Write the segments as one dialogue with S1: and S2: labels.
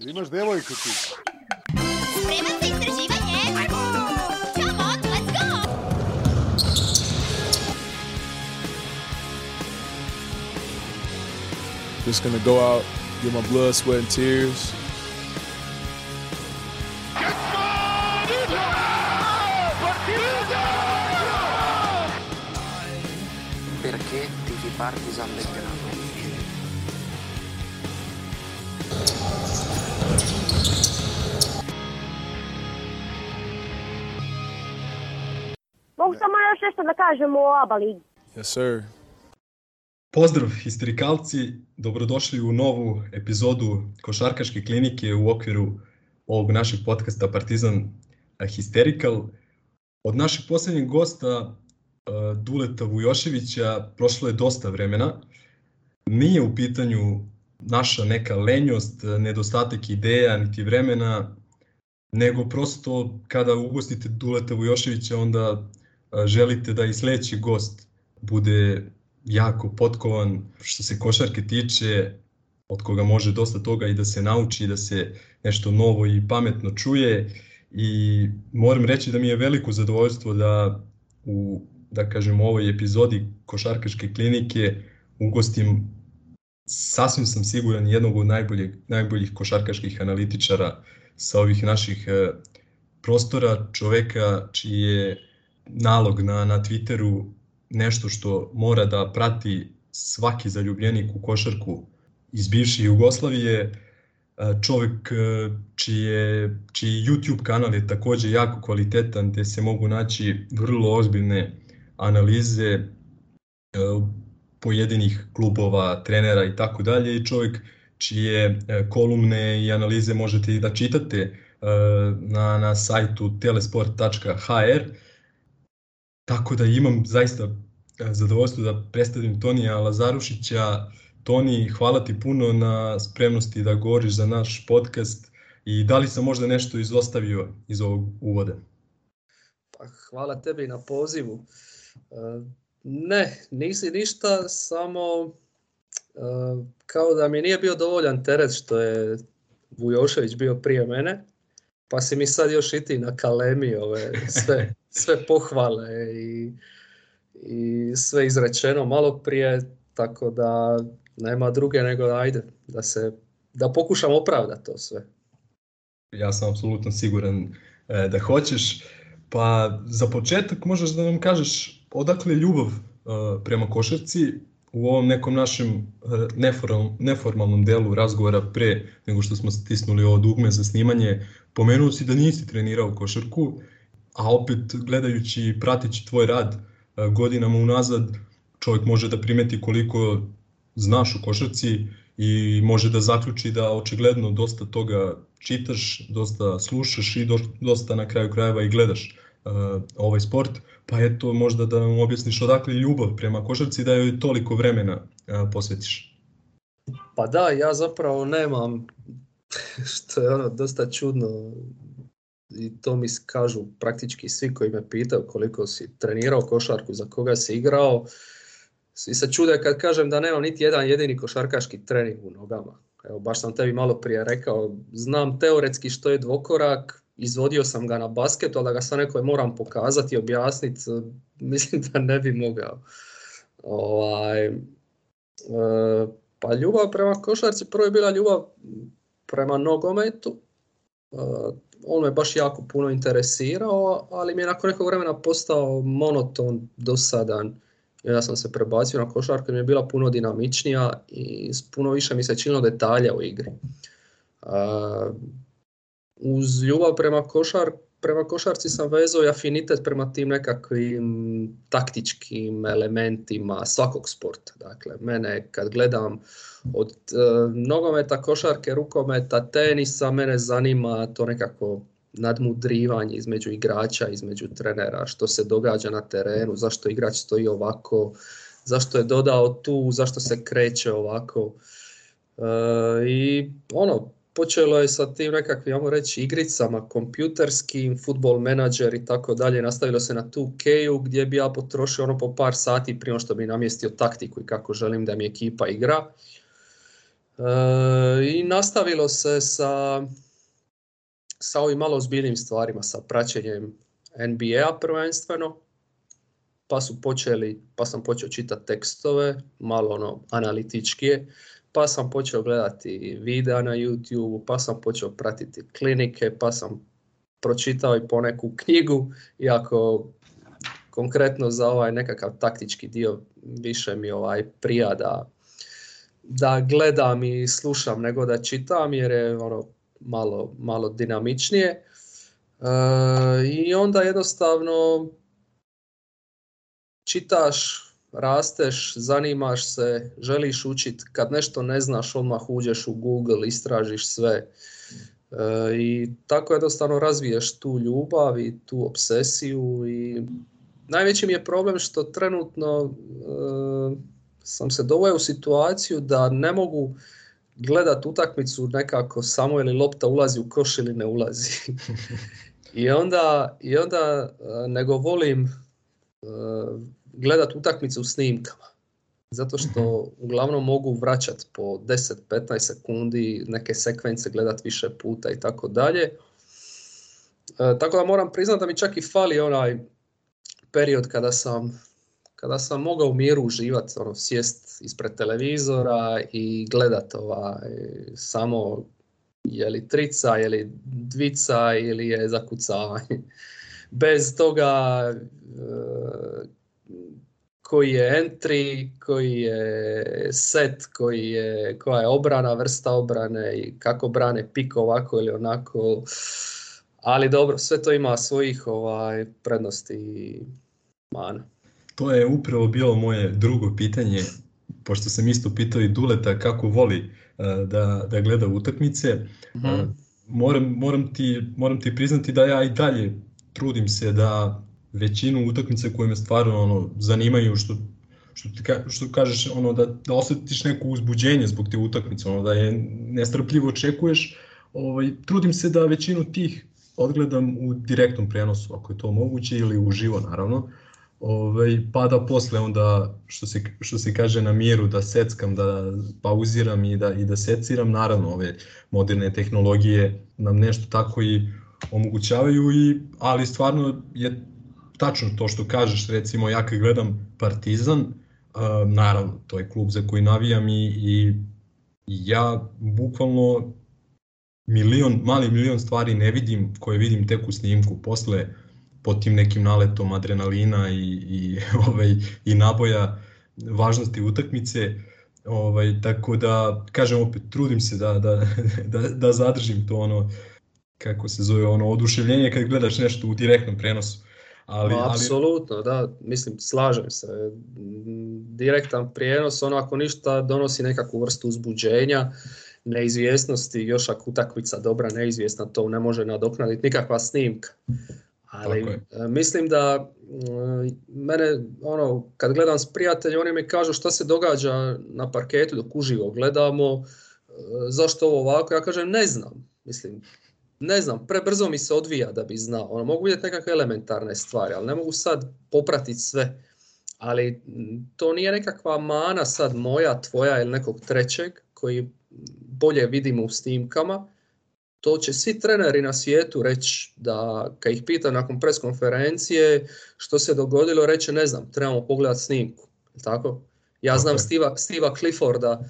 S1: Ti imaš devojku ti. Spreman za istraživanje? Ajmo! Come on, let's go! Just gonna go out, get my blood, sweat, and tears. Perché nešto da kažemo o oba Yes, sir. Pozdrav histerikalci, dobrodošli u novu epizodu Košarkaške klinike u okviru ovog našeg podcasta Partizan Histerikal. Od našeg posljednjeg gosta e, Duleta Vujoševića prošlo je dosta vremena. Nije u pitanju naša neka lenjost, nedostatak ideja, niti vremena, nego prosto kada ugostite Duleta Vujoševića onda želite da i sljedeći gost bude jako potkovan što se košarke tiče, od koga može dosta toga i da se nauči, da se nešto novo i pametno čuje i moram reći da mi je veliko zadovoljstvo da u da kažem ovoj epizodi košarkaške klinike ugostim sasvim sam siguran jednog od najboljih, najboljih košarkaških analitičara sa ovih naših e, prostora, čoveka čiji je nalog na, na Twitteru nešto što mora da prati svaki zaljubljenik u košarku iz bivše Jugoslavije, e, čovjek e, čije, čiji YouTube kanal je takođe jako kvalitetan, gdje se mogu naći vrlo ozbiljne analize e, pojedinih klubova, trenera i tako dalje i čovjek čije kolumne i analize možete i da čitate na, na sajtu telesport.hr tako da imam zaista e, zadovoljstvo da predstavim Tonija Lazarušića. Toni, hvala ti puno na spremnosti da govoriš za naš podcast i da li sam možda nešto izostavio iz ovog uvoda?
S2: Pa, hvala tebi na pozivu. E, ne, nisi ništa, samo e, kao da mi nije bio dovoljan teret što je Vujošević bio prije mene pa si mi sad još i ti na kalemi ove, sve, sve pohvale i, i sve izrečeno malo prije, tako da nema druge nego da ajde, da se, da pokušam opravdati to sve.
S1: Ja sam apsolutno siguran e, da hoćeš, pa za početak možeš da nam kažeš odakle ljubav e, prema košarci, u ovom nekom našem e, neformalnom delu razgovora pre nego što smo stisnuli ovo dugme za snimanje, pomenuo si da nisi trenirao košarku, a opet gledajući i pratići tvoj rad e, godinama unazad, čovjek može da primeti koliko znaš u košarci i može da zaključi da očigledno dosta toga čitaš, dosta slušaš i dosta na kraju krajeva i gledaš. E, ovaj sport, pa eto možda da nam objasniš odakle ljubav prema košarci da joj toliko vremena e, posvetiš.
S2: Pa da, ja zapravo nemam, što je ono dosta čudno i to mi kažu praktički svi koji me pitaju koliko si trenirao košarku, za koga si igrao. Svi se čude kad kažem da nemam niti jedan jedini košarkaški trening u nogama. Evo, baš sam tebi malo prije rekao, znam teoretski što je dvokorak, izvodio sam ga na basketu, ali ga sam nekoj moram pokazati, i objasniti, e, mislim da ne bi mogao. Ovaj, e, pa ljubav prema košarci prvo je bila ljubav prema nogometu. E, on me baš jako puno interesirao, ali mi je nakon nekog vremena postao monoton, dosadan. Ja sam se prebacio na košarku jer mi je bila puno dinamičnija i puno više mi se činilo detalja u igri uz ljubav prema, košar, prema košarci sam vezao i afinitet prema tim nekakvim taktičkim elementima svakog sporta. Dakle, mene kad gledam od e, nogometa, košarke, rukometa, tenisa, mene zanima to nekako nadmudrivanje između igrača, između trenera, što se događa na terenu, zašto igrač stoji ovako, zašto je dodao tu, zašto se kreće ovako. E, I ono, počelo je sa tim nekakvim, ajmo reći, igricama, kompjuterskim, futbol menadžer i tako dalje, nastavilo se na 2K-u gdje bi ja potrošio ono po par sati prije ono što bi namjestio taktiku i kako želim da mi ekipa igra. E, I nastavilo se sa, sa ovim malo ozbiljnim stvarima, sa praćenjem NBA prvenstveno, pa su počeli, pa sam počeo čitati tekstove, malo ono analitičkije, pa sam počeo gledati videa na YouTube, pa sam počeo pratiti klinike, pa sam pročitao i poneku knjigu, iako konkretno za ovaj nekakav taktički dio više mi ovaj prija da, da gledam i slušam nego da čitam jer je ono malo, malo dinamičnije. E, I onda jednostavno čitaš rasteš, zanimaš se, želiš učit, kad nešto ne znaš odmah uđeš u Google, istražiš sve. E, I tako jednostavno razviješ tu ljubav i tu obsesiju i najveći mi je problem što trenutno e, sam se doveo u situaciju da ne mogu gledat utakmicu nekako samo ili lopta ulazi u koš ili ne ulazi. I onda, i onda e, nego volim gledati utakmice u snimkama. Zato što uglavnom mogu vraćati po 10-15 sekundi, neke sekvence gledati više puta i tako dalje. E, tako da moram priznati da mi čak i fali onaj period kada sam, kada sam mogao u miru uživati, ono, sjest ispred televizora i gledati ovaj, samo je li trica, je li dvica ili je zakucavanje. Bez toga e, koji je entry, koji je set, koji je, koja je obrana, vrsta obrane i kako brane pik ovako ili onako. Ali dobro, sve to ima svojih ovaj, prednosti i mana.
S1: To je upravo bilo moje drugo pitanje, pošto sam isto pitao i Duleta kako voli eh, da, da gleda utakmice. Eh, mhm. Moram, moram, ti, moram ti priznati da ja i dalje trudim se da većinu utakmica koje me stvarno ono, zanimaju, što, što, što kažeš, ono, da, da osjetiš neko uzbuđenje zbog te utakmice, ono, da je nestrpljivo očekuješ, ovaj, trudim se da većinu tih odgledam u direktnom prenosu, ako je to moguće, ili uživo naravno, ovaj, pa da posle onda, što se, što se kaže na miru, da seckam, da pauziram i da, i da seciram, naravno ove moderne tehnologije nam nešto tako i omogućavaju, i, ali stvarno je tačno to što kažeš, recimo ja kad gledam Partizan, naravno, to je klub za koji navijam i, i ja bukvalno milion, mali milion stvari ne vidim koje vidim tek u snimku posle pod tim nekim naletom adrenalina i, i, ovaj, i naboja važnosti utakmice. Ovaj, tako da, kažem opet, trudim se da, da, da, da zadržim to ono, kako se zove, ono oduševljenje kad gledaš nešto u direktnom prenosu.
S2: Ali, Apsolutno, da, mislim, slažem se. Direktan prijenos, ono ako ništa, donosi nekakvu vrstu uzbuđenja, neizvjesnosti, još ako utakmica dobra neizvjesna, to ne može nadoknaditi nikakva snimka. Ali e, mislim da e, mene, ono, kad gledam s prijateljem, oni mi kažu šta se događa na parketu dok uživo gledamo, e, zašto ovo ovako, ja kažem ne znam. Mislim, ne znam, prebrzo mi se odvija da bi znao. Ono, mogu biti nekakve elementarne stvari, ali ne mogu sad popratiti sve. Ali to nije nekakva mana sad moja, tvoja ili nekog trećeg koji bolje vidimo u snimkama. To će svi treneri na svijetu reći da kad ih pita nakon preskonferencije što se dogodilo, reće ne znam, trebamo pogledati snimku. Tako? Ja znam okay. Stiva Clifforda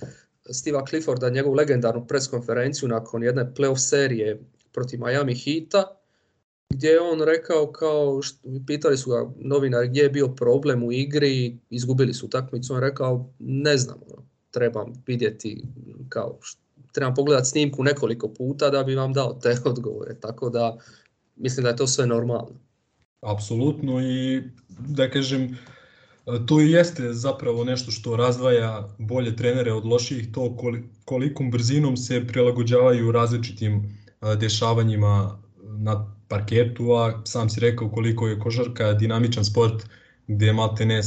S2: Steve'a Clifforda, njegovu legendarnu preskonferenciju nakon jedne playoff serije protiv Miami Hita, gdje je on rekao kao, pitali su ga novinar gdje je bio problem u igri, izgubili su utakmicu, on rekao ne znam, ono, trebam vidjeti kao, trebam pogledati snimku nekoliko puta da bi vam dao te odgovore, tako da mislim da je to sve normalno.
S1: Apsolutno i da kažem, to i jeste zapravo nešto što razdvaja bolje trenere od loših, to kolikom brzinom se prilagođavaju različitim E, dešavanjima na parketu, a sam si rekao koliko je košarka dinamičan sport gdje malte ne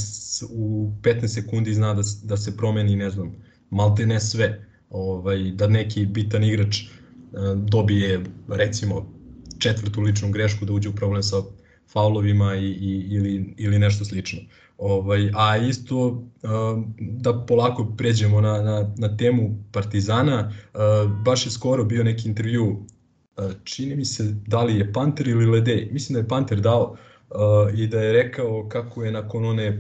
S1: u 15 sekundi zna da, da se promeni, ne znam, malte ne sve. Ovaj, da neki bitan igrač e, dobije recimo četvrtu ličnu grešku da uđe u problem sa faulovima i, i, ili, ili nešto slično. Ovaj, a isto e, da polako pređemo na, na, na temu Partizana, baš je skoro bio neki intervju E, čini mi se da li je Panter ili Ledej, mislim da je Panter dao e, i da je rekao kako je nakon one e,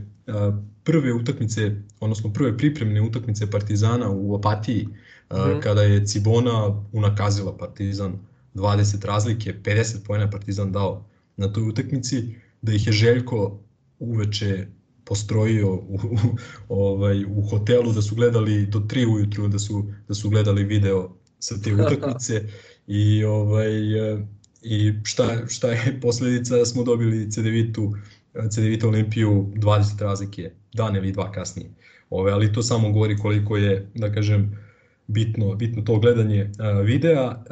S1: prve utakmice, odnosno prve pripremne utakmice Partizana u Apatiji, mhm. kada je Cibona unakazila Partizan 20 razlike, 50 poena Partizan dao na toj utakmici, da ih je Željko uveče postrojio u, ovaj, u hotelu, da su gledali do 3 ujutru, da su, da su gledali video sa te utakmice i, ovaj, eh, i šta, šta je posljedica da smo dobili CDV-tu eh, Olimpiju 20 razlike dan ili dva kasnije. Ove, ali to samo govori koliko je, da kažem, bitno, bitno to gledanje eh, videa.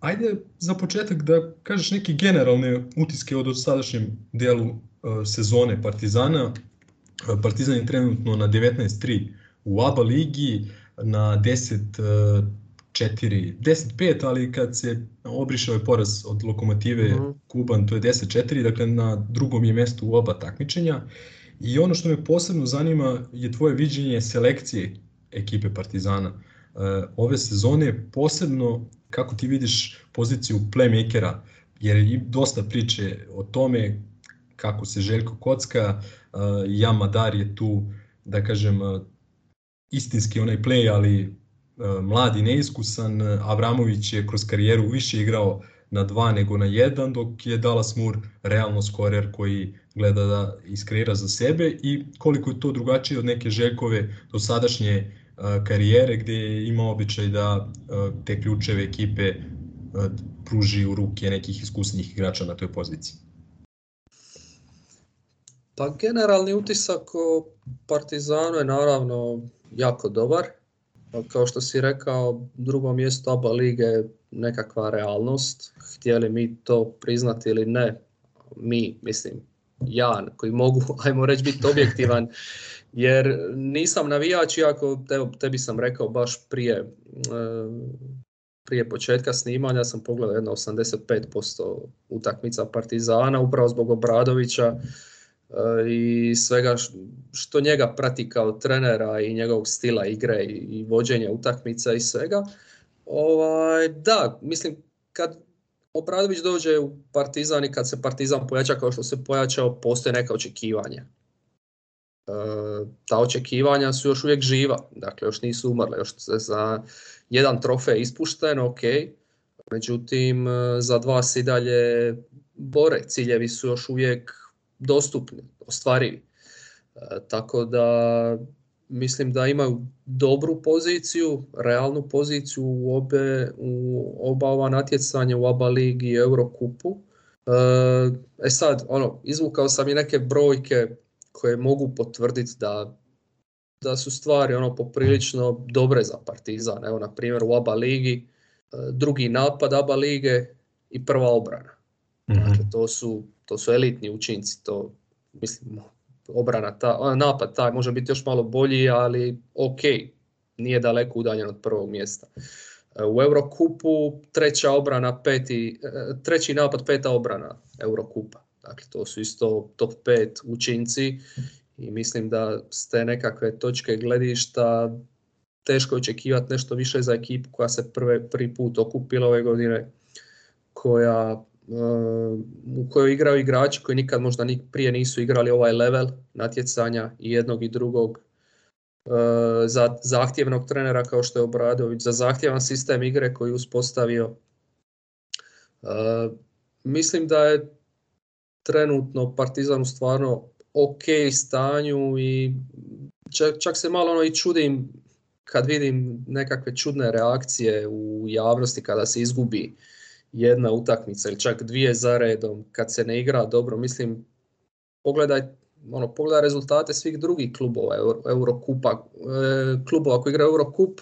S1: ajde za početak da kažeš neke generalne utiske od dosadašnjem delu sezone Partizana. Partizan je trenutno na 19.3 3 u ABA ligi, na 10 4, 10-5, ali kad se obrišao je ovaj poraz od Lokomotive mhm. Kuban, to je 10-4, dakle na drugom je mestu u oba takmičenja. I ono što me posebno zanima je tvoje viđenje selekcije ekipe Partizana. E, ove sezone posebno kako ti vidiš poziciju playmakera, jer je dosta priče o tome kako se Željko kocka, e, Jamadar je tu, da kažem, e, istinski onaj play, ali E, mlad i neiskusan, Avramović je kroz karijeru više igrao na dva nego na jedan, dok je Dallas Moore realno skorer koji gleda da iskreira za sebe i koliko je to drugačije od neke Željkove do sadašnje e, karijere gdje je imao običaj da e, te ključeve ekipe pruži u ruke nekih iskusnih igrača na toj poziciji.
S2: Pa generalni utisak o Partizanu je naravno jako dobar. Pa kao što si rekao, drugo mjesto oba lige je nekakva realnost. Htjeli mi to priznati ili ne, mi, mislim, ja koji mogu, ajmo reći, biti objektivan, jer nisam navijač, iako te tebi sam rekao baš prije, e, prije početka snimanja sam pogledao jedno 85% utakmica Partizana, upravo zbog Obradovića, i svega što njega prati kao trenera i njegovog stila igre i vođenja utakmica i svega. Ovaj, da, mislim, kad Obradović dođe u Partizan i kad se Partizan pojača kao što se pojačao, postoje neka očekivanja. E, ta očekivanja su još uvijek živa, dakle još nisu umrle, još se za jedan trofej ispušten, ok, međutim e, za dva se i dalje bore, ciljevi su još uvijek dostupni, ostvarivi. E, tako da mislim da imaju dobru poziciju, realnu poziciju u, obe, u oba ova natjecanja u ABA ligi i Eurokupu. E, e sad, ono, izvukao sam i neke brojke koje mogu potvrditi da, da su stvari ono poprilično dobre za Partizan. Evo, na primjer, u ABA ligi e, drugi napad ABA lige i prva obrana. Mhm. Dakle, to su to su elitni učinci, to mislim obrana, ta, napad taj može biti još malo bolji, ali ok, nije daleko udaljen od prvog mjesta. E, u Eurokupu treća obrana, peti, e, treći napad, peta obrana Eurokupa. Dakle, to su isto top pet učinci i mislim da ste nekakve točke gledišta teško očekivati nešto više za ekipu koja se prve, prvi put okupila ove godine, koja u kojoj igraju igrači koji nikad možda ni prije nisu igrali ovaj level natjecanja i jednog i drugog e, za zahtjevnog trenera kao što je Obradović, za zahtjevan sistem igre koji je uspostavio. E, mislim da je trenutno Partizan u stvarno ok stanju i čak, čak se malo ono i čudim kad vidim nekakve čudne reakcije u javnosti kada se izgubi jedna utakmica ili čak dvije za redom kad se ne igra dobro, mislim pogledaj ono, pogledaj rezultate svih drugih klubova, Eurokupa, e, klubova koji igra Eurokup,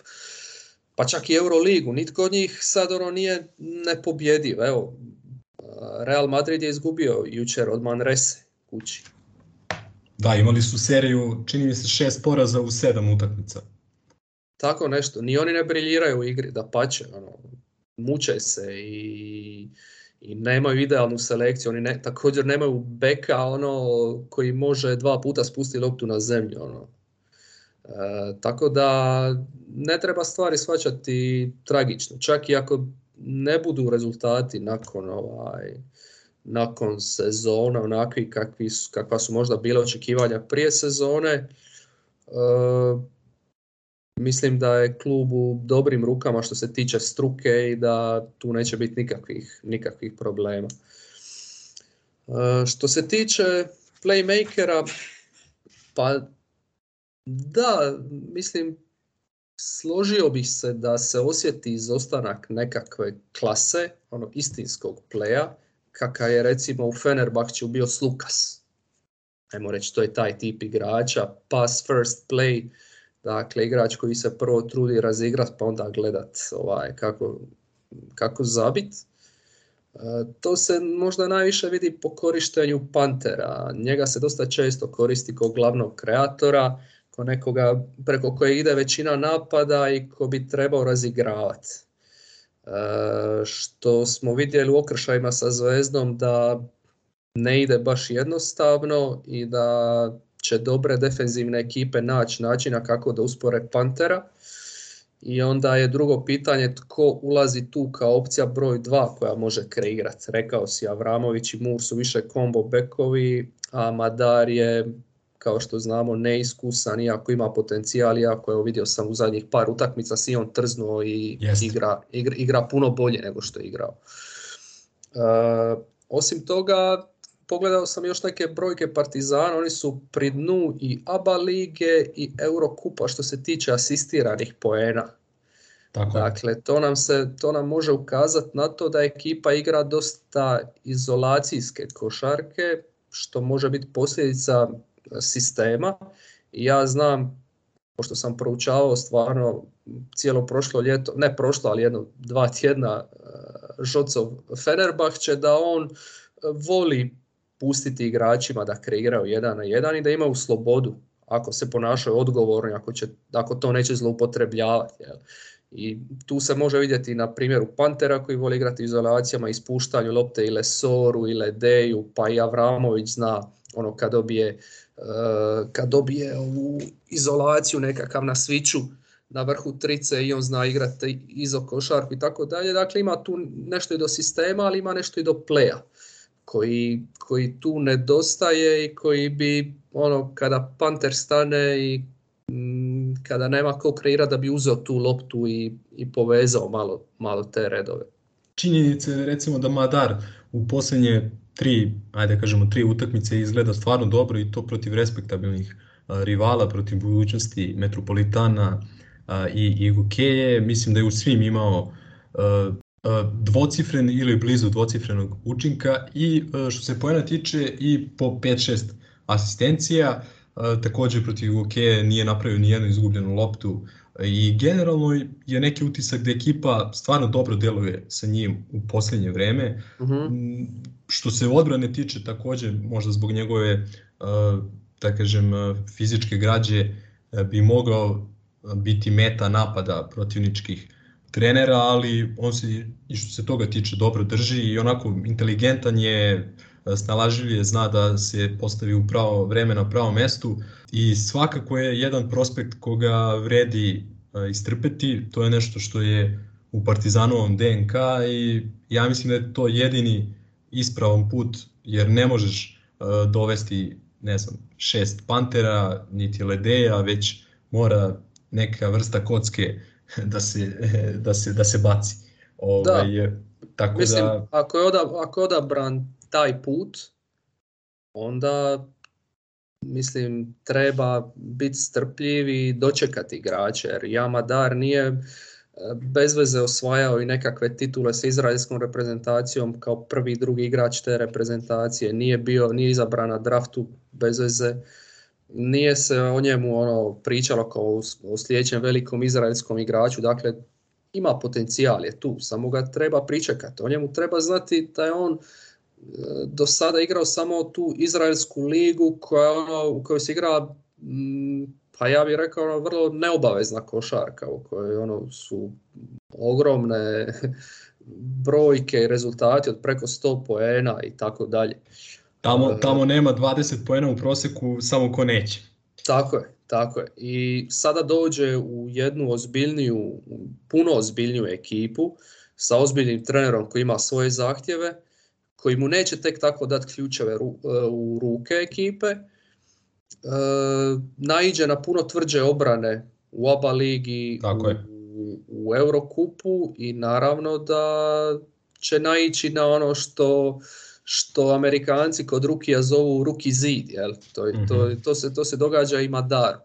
S2: pa čak i Euroligu, nitko od njih sad ono nije nepobjediv, evo, Real Madrid je izgubio jučer od Manrese kući.
S1: Da, imali su seriju, čini mi se, šest poraza u sedam utakmica.
S2: Tako nešto, ni oni ne briljiraju u igri, da pače, ono, muče se i, i nemaju idealnu selekciju, oni ne, također nemaju beka ono koji može dva puta spustiti loptu na zemlju. Ono. E, tako da ne treba stvari shvaćati tragično, čak i ako ne budu rezultati nakon ovaj, nakon sezona onakvi kakvi su, kakva su možda bila očekivanja prije sezone. E, mislim da je klub u dobrim rukama što se tiče struke i da tu neće biti nikakvih, nikakvih problema. E, što se tiče playmakera, pa da, mislim, složio bi se da se osjeti izostanak nekakve klase, onog istinskog pleja, kaka je recimo u Fenerbahću bio Slukas. Ajmo reći, to je taj tip igrača, pass first play, Dakle, igrač koji se prvo trudi razigrat pa onda gledat ovaj, kako, kako zabit. E, to se možda najviše vidi po korištenju Pantera. Njega se dosta često koristi kao glavnog kreatora, kao nekoga preko koje ide većina napada i ko bi trebao razigravati. E, što smo vidjeli u okršajima sa Zvezdom da ne ide baš jednostavno i da će dobre defenzivne ekipe naći načina kako da uspore Pantera. I onda je drugo pitanje tko ulazi tu kao opcija broj 2 koja može kreirati. Rekao si Avramović i Mur su više kombo bekovi, a Madar je kao što znamo neiskusan, iako ima potencijal, iako je vidio sam u zadnjih par utakmica si on trznuo i igra, igra, puno bolje nego što je igrao. E, osim toga, pogledao sam još neke brojke Partizana, oni su pri dnu i ABA lige i Eurokupa što se tiče asistiranih poena. Dakle, to nam, se, to nam može ukazati na to da ekipa igra dosta izolacijske košarke, što može biti posljedica sistema. Ja znam, pošto sam proučavao stvarno cijelo prošlo ljeto, ne prošlo, ali jedno dva tjedna eh, Žocov Fenerbahče, da on voli pustiti igračima da kreiraju jedan na jedan i da imaju slobodu ako se ponašaju odgovorno, ako, će, ako to neće zloupotrebljavati. I tu se može vidjeti na primjeru Pantera koji voli igrati izolacijama, ispuštanju lopte ili Soru ili Deju pa i Avramović zna ono kad dobije, eh, kad dobije ovu izolaciju nekakav na sviću na vrhu trice i on zna igrati izo košarku i tako dalje. Dakle ima tu nešto i do sistema, ali ima nešto i do pleja koji, koji tu nedostaje i koji bi ono kada Panter stane i mm, kada nema ko kreira da bi uzeo tu loptu i, i povezao malo, malo te redove.
S1: Činjenica je recimo da Madar u posljednje tri, ajde kažemo tri utakmice izgleda stvarno dobro i to protiv respektabilnih rivala, protiv budućnosti Metropolitana i, i Mislim da je u svim imao E, dvocifren ili blizu dvocifrenog učinka i e, što se pojena tiče i po 5-6 asistencija, e, također protiv OK nije napravio ni jednu izgubljenu loptu i generalno je neki utisak da ekipa stvarno dobro deluje sa njim u posljednje vreme. Mhm. Mm, što se odbrane tiče također možda zbog njegove da kažem fizičke građe bi mogao biti meta napada protivničkih trenera, ali on se i što se toga tiče dobro drži i onako inteligentan je, snalažljiv je, zna da se postavi u pravo vreme na pravo mestu i svakako je jedan prospekt koga vredi e, istrpeti, to je nešto što je u Partizanovom DNK i ja mislim da je to jedini ispravan put jer ne možeš e, dovesti ne znam, šest pantera, niti ledeja, već mora neka vrsta kocke da se, da se, da se baci.
S2: Ove da. Ovaj, tako Mislim, ako, je ako je odabran taj put, onda mislim treba biti strpljivi i dočekati igrače jer Jamadar nije eh, bez veze osvajao i nekakve titule sa izraelskom reprezentacijom kao prvi drugi igrač te reprezentacije, nije bio, nije izabran na draftu bez veze nije se o njemu ono pričalo kao o sljedećem velikom izraelskom igraču, dakle ima potencijal je tu, samo ga treba pričekati. O njemu treba znati da je on e, do sada igrao samo tu izraelsku ligu koja ono, u kojoj se igra mm, pa ja bih rekao ono, vrlo neobavezna košarka u kojoj ono, su ogromne brojke i rezultati od preko 100 poena i tako dalje.
S1: Tamo, tamo nema 20 poena u proseku samo ko neće.
S2: Tako je, tako je. I sada dođe u jednu ozbiljniju, puno ozbiljniju ekipu sa ozbiljnim trenerom koji ima svoje zahtjeve, koji mu neće tek tako dati ključeve e, u ruke ekipe. E, naiđe na puno tvrđe obrane u oba ligi, je. u, u Eurokupu i naravno da će naići na ono što što Amerikanci kod Rukija zovu ruki zid, jel? To, je, to, mhm. to, se, to se događa i Madaru.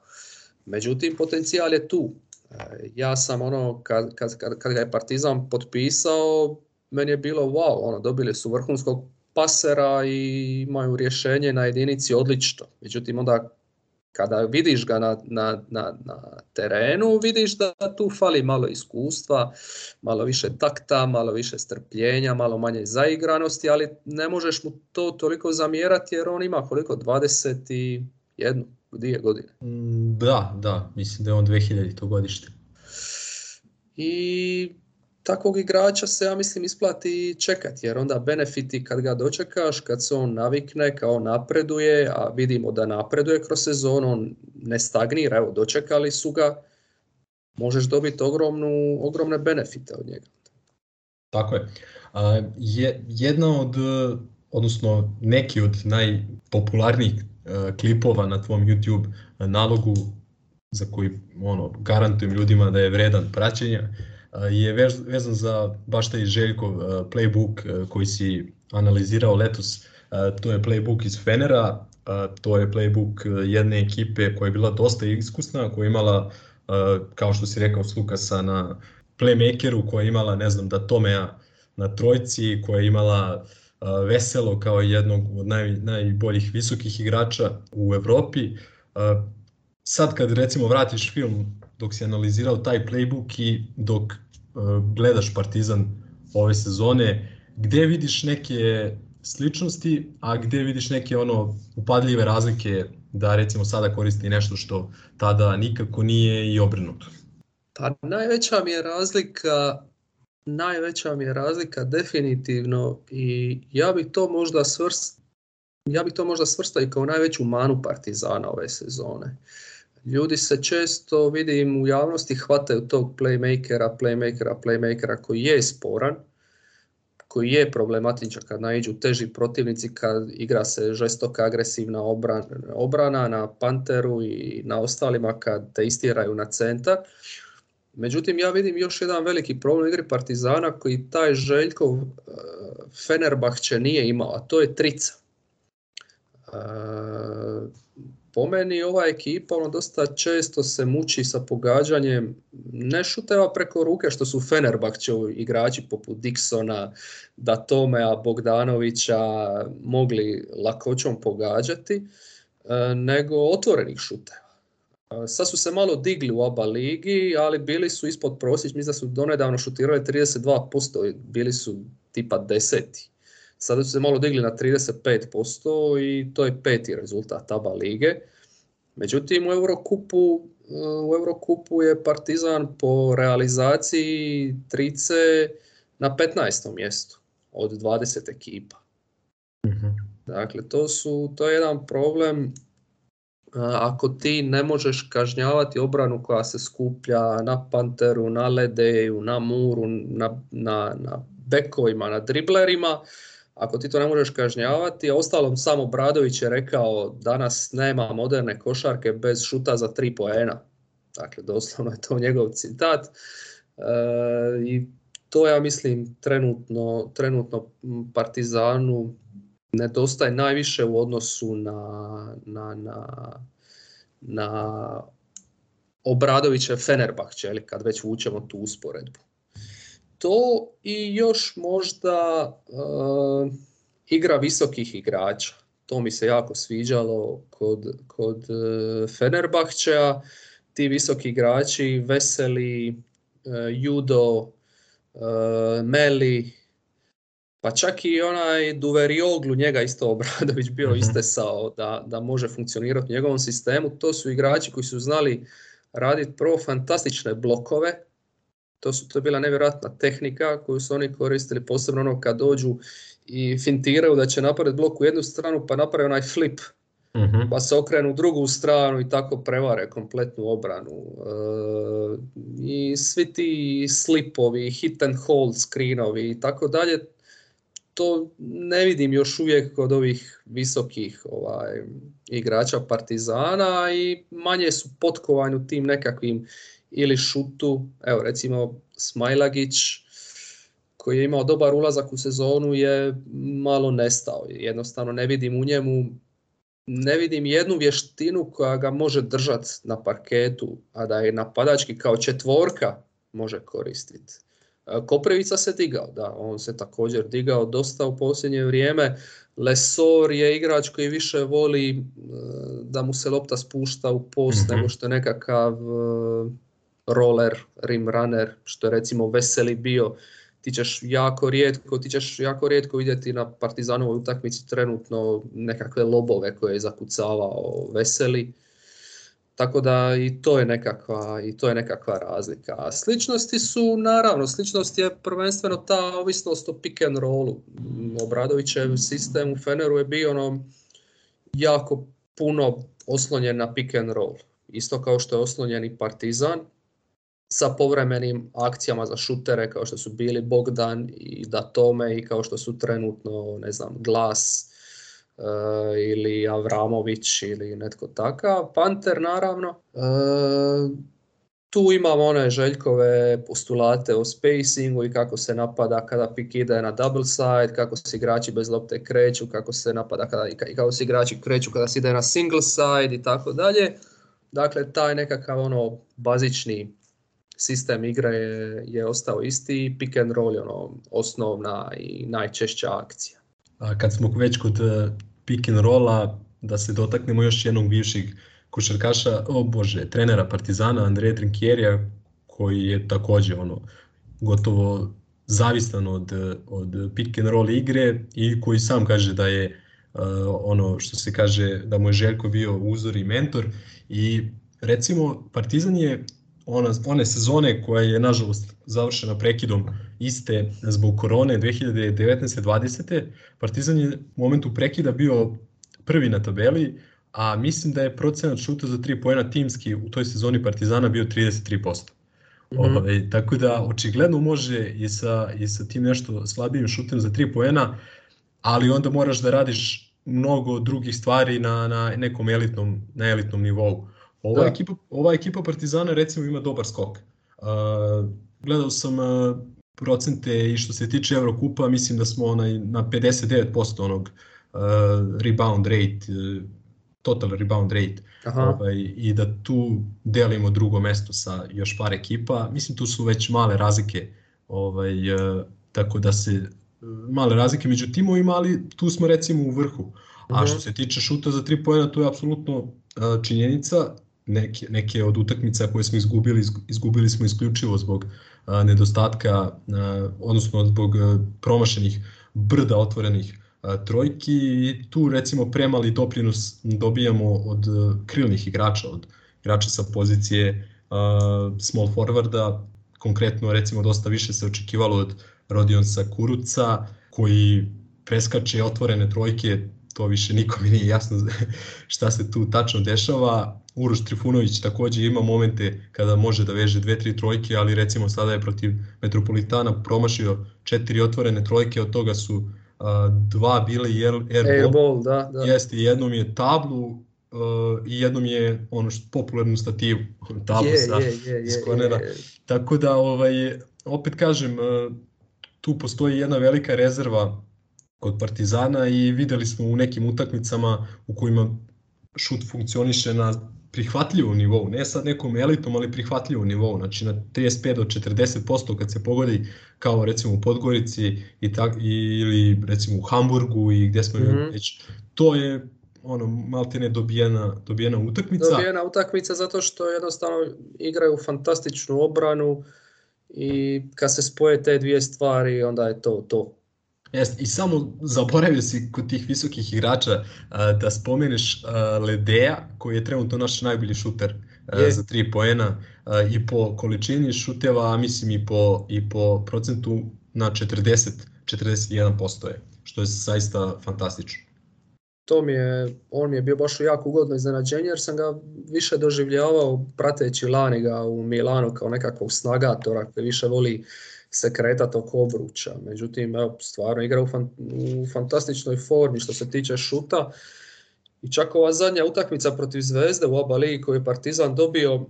S2: Međutim, potencijal je tu. E, ja sam ono, kad, kad, kad ga je Partizan potpisao, meni je bilo wow, ono, dobili su vrhunskog pasera i imaju rješenje na jedinici odlično. Međutim, onda kada vidiš ga na, na, na, terenu, vidiš da tu fali malo iskustva, malo više takta, malo više strpljenja, malo manje zaigranosti, ali ne možeš mu to toliko zamjerati jer on ima koliko, 21, godine.
S1: Mm, da, da, mislim da je on 2000 to godište.
S2: I takvog igrača se, ja mislim, isplati čekati, jer onda benefiti kad ga dočekaš, kad se on navikne, kao napreduje, a vidimo da napreduje kroz sezonu, on ne stagnira, evo, dočekali su ga, možeš dobiti ogromnu, ogromne benefite od njega.
S1: Tako je. A, je jedna od, odnosno neki od najpopularnijih e, klipova na tvom YouTube nalogu za koji ono, garantujem ljudima da je vredan praćenja, je vezan za baš taj Željkov playbook koji si analizirao letos. To je playbook iz Fenera, to je playbook jedne ekipe koja je bila dosta iskusna, koja je imala, kao što si rekao, Slukasa na playmakeru, koja je imala, ne znam, da Tomea na trojci, koja je imala Veselo kao jednog od najboljih visokih igrača u Evropi. Sad kad recimo vratiš film dok si analizirao taj playbook i dok e, gledaš Partizan ove sezone, gde vidiš neke sličnosti, a gde vidiš neke ono upadljive razlike da recimo sada koristi nešto što tada nikako nije i obrnuto?
S2: Pa najveća mi je razlika najveća mi je razlika definitivno i ja bih to možda svrst ja bih to možda svrstao i kao najveću manu Partizana ove sezone. Ljudi se često, vidim u javnosti, hvataju tog playmakera, playmakera, playmakera koji je sporan, koji je problematičan kad naiđu teži protivnici, kad igra se žestoka agresivna obrana, obrana na Panteru i na ostalima kad te istiraju na centar. Međutim, ja vidim još jedan veliki problem igri Partizana koji taj Željkov eh, Fenerbahče nije imao, a to je trica. Eh, po meni ova ekipa ono, dosta često se muči sa pogađanjem ne šuteva preko ruke što su Fenerbahčevi igrači poput Dixona, Datomea, Bogdanovića mogli lakoćom pogađati, e, nego otvorenih šuteva. E, sad su se malo digli u oba ligi, ali bili su ispod prosjeć, mislim da su donedavno šutirali 32%, bili su tipa deseti. Sada su se malo digli na 35% i to je peti rezultat taba lige. Međutim, u Eurokupu, u Eurokupu je Partizan po realizaciji trice na 15. mjestu od 20 ekipa. Mhm. Dakle, to, su, to je jedan problem ako ti ne možeš kažnjavati obranu koja se skuplja na Panteru, na Ledeju, na Muru, na, na, na bekovima, na driblerima, ako ti to ne možeš kažnjavati, a ostalom samo Bradović je rekao danas nema moderne košarke bez šuta za tri poena. Dakle, doslovno je to njegov citat. E, I to ja mislim trenutno, trenutno Partizanu nedostaje najviše u odnosu na, na, na, na Fenerbahče, kad već vučemo tu usporedbu to i još možda uh, igra visokih igrača. To mi se jako sviđalo kod, kod uh, Fenerbahčeja. Ti visoki igrači, Veseli, uh, Judo, Meli, pa čak i onaj Duverioglu, njega isto Obradović bio mhm. istesao da, da može funkcionirati u njegovom sistemu. To su igrači koji su znali raditi prvo fantastične blokove, to su to je bila nevjerojatna tehnika koju su oni koristili, posebno ono kad dođu i fintiraju da će napraviti blok u jednu stranu pa naprave onaj flip mhm. pa se okrenu u drugu stranu i tako prevare kompletnu obranu. E, I svi ti slipovi, hit and hold screenovi i tako dalje, to ne vidim još uvijek kod ovih visokih ovaj, igrača Partizana i manje su potkovanju tim nekakvim ili šutu, evo recimo Smajlagić koji je imao dobar ulazak u sezonu je malo nestao. Jednostavno ne vidim u njemu ne vidim jednu vještinu koja ga može držati na parketu, a da je napadački kao četvorka može koristiti. E, Koprivica se digao, da, on se također digao dosta u posljednje vrijeme. Lesor je igrač koji više voli e, da mu se lopta spušta u post mhm. nego što je nekakav e, roller, rim runner, što je recimo Veseli bio, ti ćeš jako rijetko, ti ćeš jako rijetko vidjeti na Partizanovoj utakmici trenutno nekakve lobove koje je zakucavao Veseli. Tako da i to je nekakva, i to je nekakva razlika. A sličnosti su, naravno, sličnost je prvenstveno ta ovisnost o pick and rollu. Obradovićev sistem u Feneru je bio ono jako puno oslonjen na pick and roll. Isto kao što je oslonjen i Partizan sa povremenim akcijama za šutere kao što su bili Bogdan i Datome i kao što su trenutno, ne znam, Glas e, ili Avramović ili netko takav. Panter naravno. E, tu imamo one željkove postulate o spacingu i kako se napada kada pik ide na double side, kako se igrači bez lopte kreću, kako se napada kada, i kako se igrači kreću kada se ide na single side i tako dalje. Dakle, taj nekakav ono bazični sistem igre je, je ostao isti i pick and roll je ono, osnovna i najčešća akcija.
S1: kad smo već kod e, pick and rolla, da se dotaknemo još jednog bivšeg košarkaša, o bože, trenera Partizana Andreja Trinkjerija, koji je također ono, gotovo zavistan od, od pick and roll igre i koji sam kaže da je e, ono što se kaže da mu je Željko bio uzor i mentor i recimo Partizan je ona, one sezone koja je nažalost završena prekidom iste zbog korone 2019-2020. Partizan je u momentu prekida bio prvi na tabeli, a mislim da je procenat šuta za tri poena timski u toj sezoni Partizana bio 33%. Mm ovaj, tako da očigledno može i sa, i sa tim nešto slabijim šutem za tri poena, ali onda moraš da radiš mnogo drugih stvari na, na nekom elitnom, na elitnom nivou. Ova, ekipa, ova ekipa Partizana recimo ima dobar skok. Uh, gledao sam procente i što se tiče Eurokupa mislim da smo onaj, na 59% onog rebound rate, e, total rebound rate. Ovaj, I da tu delimo drugo mesto sa još par ekipa. Mislim tu su već male razlike, ovaj, e, tako da se e, male razlike među timovima, ali tu smo recimo u vrhu. A mhm. što se tiče šuta za tri pojena, to je apsolutno činjenica neke, neke od utakmica koje smo izgubili, izgubili smo isključivo zbog e, nedostatka, e, odnosno zbog e, promašenih brda otvorenih trojki i tu recimo premali doprinos dobijamo od krilnih igrača, od igrača sa pozicije small forwarda, konkretno recimo dosta više se očekivalo od Rodionsa Kuruca koji preskače otvorene trojke, to više nikome nije jasno šta se tu tačno dešava, Uroš Trifunović takođe ima momente kada može da veže dve, tri trojke, ali recimo sada je protiv Metropolitana promašio četiri otvorene trojke, od toga su dva bile i airball, da, da. Jeste, jednom je tablu i jednom je ono što, popularnu stativu, tablu sa, Tako da, ovaj, opet kažem, tu postoji jedna velika rezerva kod Partizana i videli smo u nekim utakmicama u kojima šut funkcioniše na prihvatljivo nivou, ne sad nekom elitom, ali prihvatljivo nivou, znači na 35 do 40% kad se pogodi kao recimo u Podgorici i tak, ili recimo u Hamburgu i gdje smo mm već, to je ono ne dobijena, dobijena utakmica.
S2: Dobijena utakmica zato što jednostavno igraju fantastičnu obranu i kad se spoje te dvije stvari onda je to to.
S1: I samo zaboravio si kod tih visokih igrača da spomeneš ledea Ledeja koji je trenutno naš najbolji šuter za tri poena i po količini šuteva, a mislim i po, i po procentu na 40, 41% je, što je zaista fantastično.
S2: To mi je, on mi je bio baš jako ugodno iznenađenje jer sam ga više doživljavao prateći Laniga u Milanu kao nekakvog snagatora koji više voli se kretati oko obruča. Međutim, evo, stvarno igra u, fantastičnoj formi što se tiče šuta. I čak ova zadnja utakmica protiv Zvezde u oba ligi koju je Partizan dobio,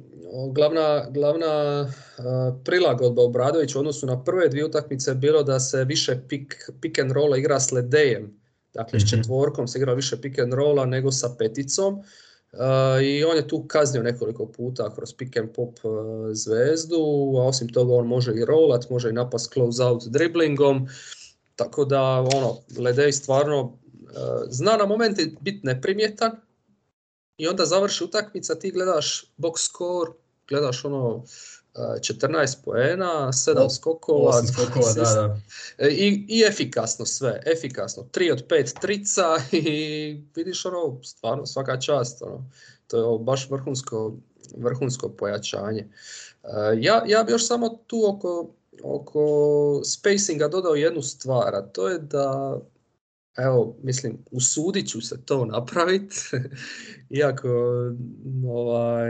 S2: glavna, glavna uh, prilagodba Obradović u odnosu na prve dvije utakmice je bilo da se više pick, pick and rolla igra s ledejem. Dakle, s mhm. četvorkom se igra više pick and rolla nego sa peticom i on je tu kaznio nekoliko puta kroz pick and pop e, zvezdu, a osim toga on može i rollat, može i napast close out driblingom, tako da ono, Ledej stvarno e, zna na momenti bit neprimjetan i onda završi utakmica, ti gledaš box score, gledaš ono 14 poena, 7 skokova, 8 skokova da, da. E, I, I, efikasno sve, efikasno. 3 od 5 trica i vidiš ono, stvarno svaka čast. Ono. To je ovo, baš vrhunsko, vrhunsko pojačanje. E, ja, ja bi još samo tu oko, oko spacinga dodao jednu stvar, a to je da Evo, mislim, usudit ću se to napraviti, iako ovaj,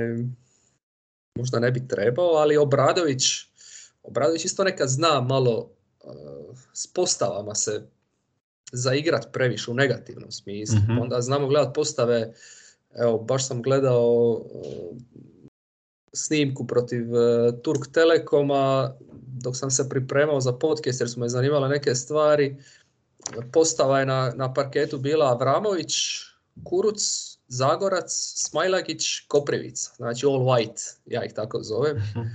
S2: možda ne bi trebao, ali Obradović, Obradović isto nekad zna malo e, s postavama se zaigrat previše u negativnom smislu. Mhm. Onda znamo gledat postave, evo baš sam gledao e, snimku protiv e, Turk Telekoma dok sam se pripremao za podcast jer su me zanimale neke stvari. Postava je na, na parketu bila Avramović, Kuruc, Zagorac, Smajlagić, Koprivica, znači all white, ja ih tako zovem, mhm. eh,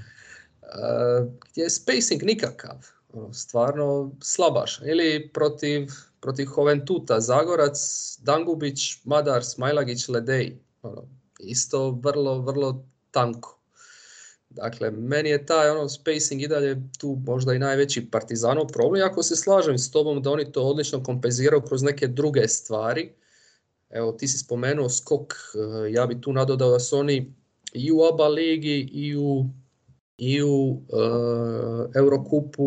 S2: gdje je spacing nikakav, ono, stvarno slabaš. Ili protiv, protiv Hoventuta, Zagorac, Dangubić, Madar, Smajlagić, Ledej, ono, isto vrlo, vrlo tanko. Dakle, meni je taj ono, spacing i dalje tu možda i najveći partizanov problem, ako se slažem s tobom da oni to odlično kompenziraju kroz neke druge stvari, Evo, ti si spomenuo skok, eh, ja bi tu nadodao da su oni i u Oba ligi i u, i u eh, Eurokupu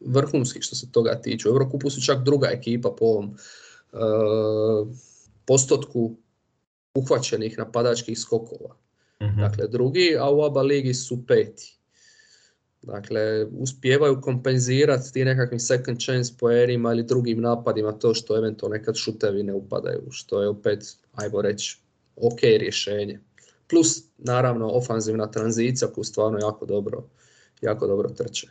S2: vrhunski što se toga tiče. U Eurokupu su čak druga ekipa po ovom eh, postotku uhvaćenih napadačkih skokova. Mhm. Dakle, drugi, a u Oba ligi su peti. Dakle, uspijevaju kompenzirati ti nekakvim second chance poerima ili drugim napadima to što eventualno nekad šutevi ne upadaju, što je opet, ajmo reći, ok rješenje. Plus, naravno, ofanzivna tranzicija koju stvarno jako dobro, jako dobro trče.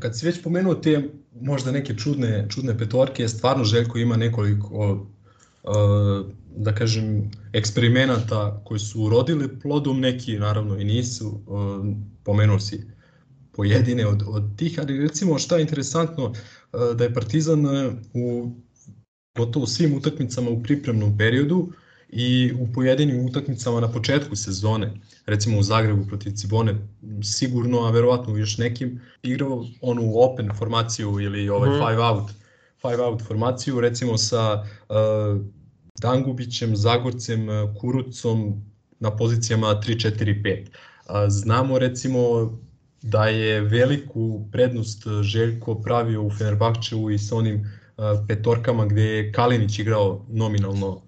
S1: Kad si već pomenuo te možda neke čudne, čudne petorke, stvarno Željko ima nekoliko da kažem, eksperimenata koji su urodili plodom, neki naravno i nisu, e, pomenuo si pojedine od, od tih, ali recimo šta je interesantno, e, da je Partizan e, u gotovo svim utakmicama u pripremnom periodu i u pojedinim utakmicama na početku sezone, recimo u Zagrebu protiv Cibone, sigurno, a verovatno još nekim, igrao onu open formaciju ili ovaj mhm. five out, five out formaciju, recimo sa Dangubićem, Zagorcem, e, Kurucom na pozicijama 3-4-5. E, znamo recimo da je veliku prednost e, Željko pravio u Fenerbahčevu i sa onim petorkama gde je Kalinić igrao nominalno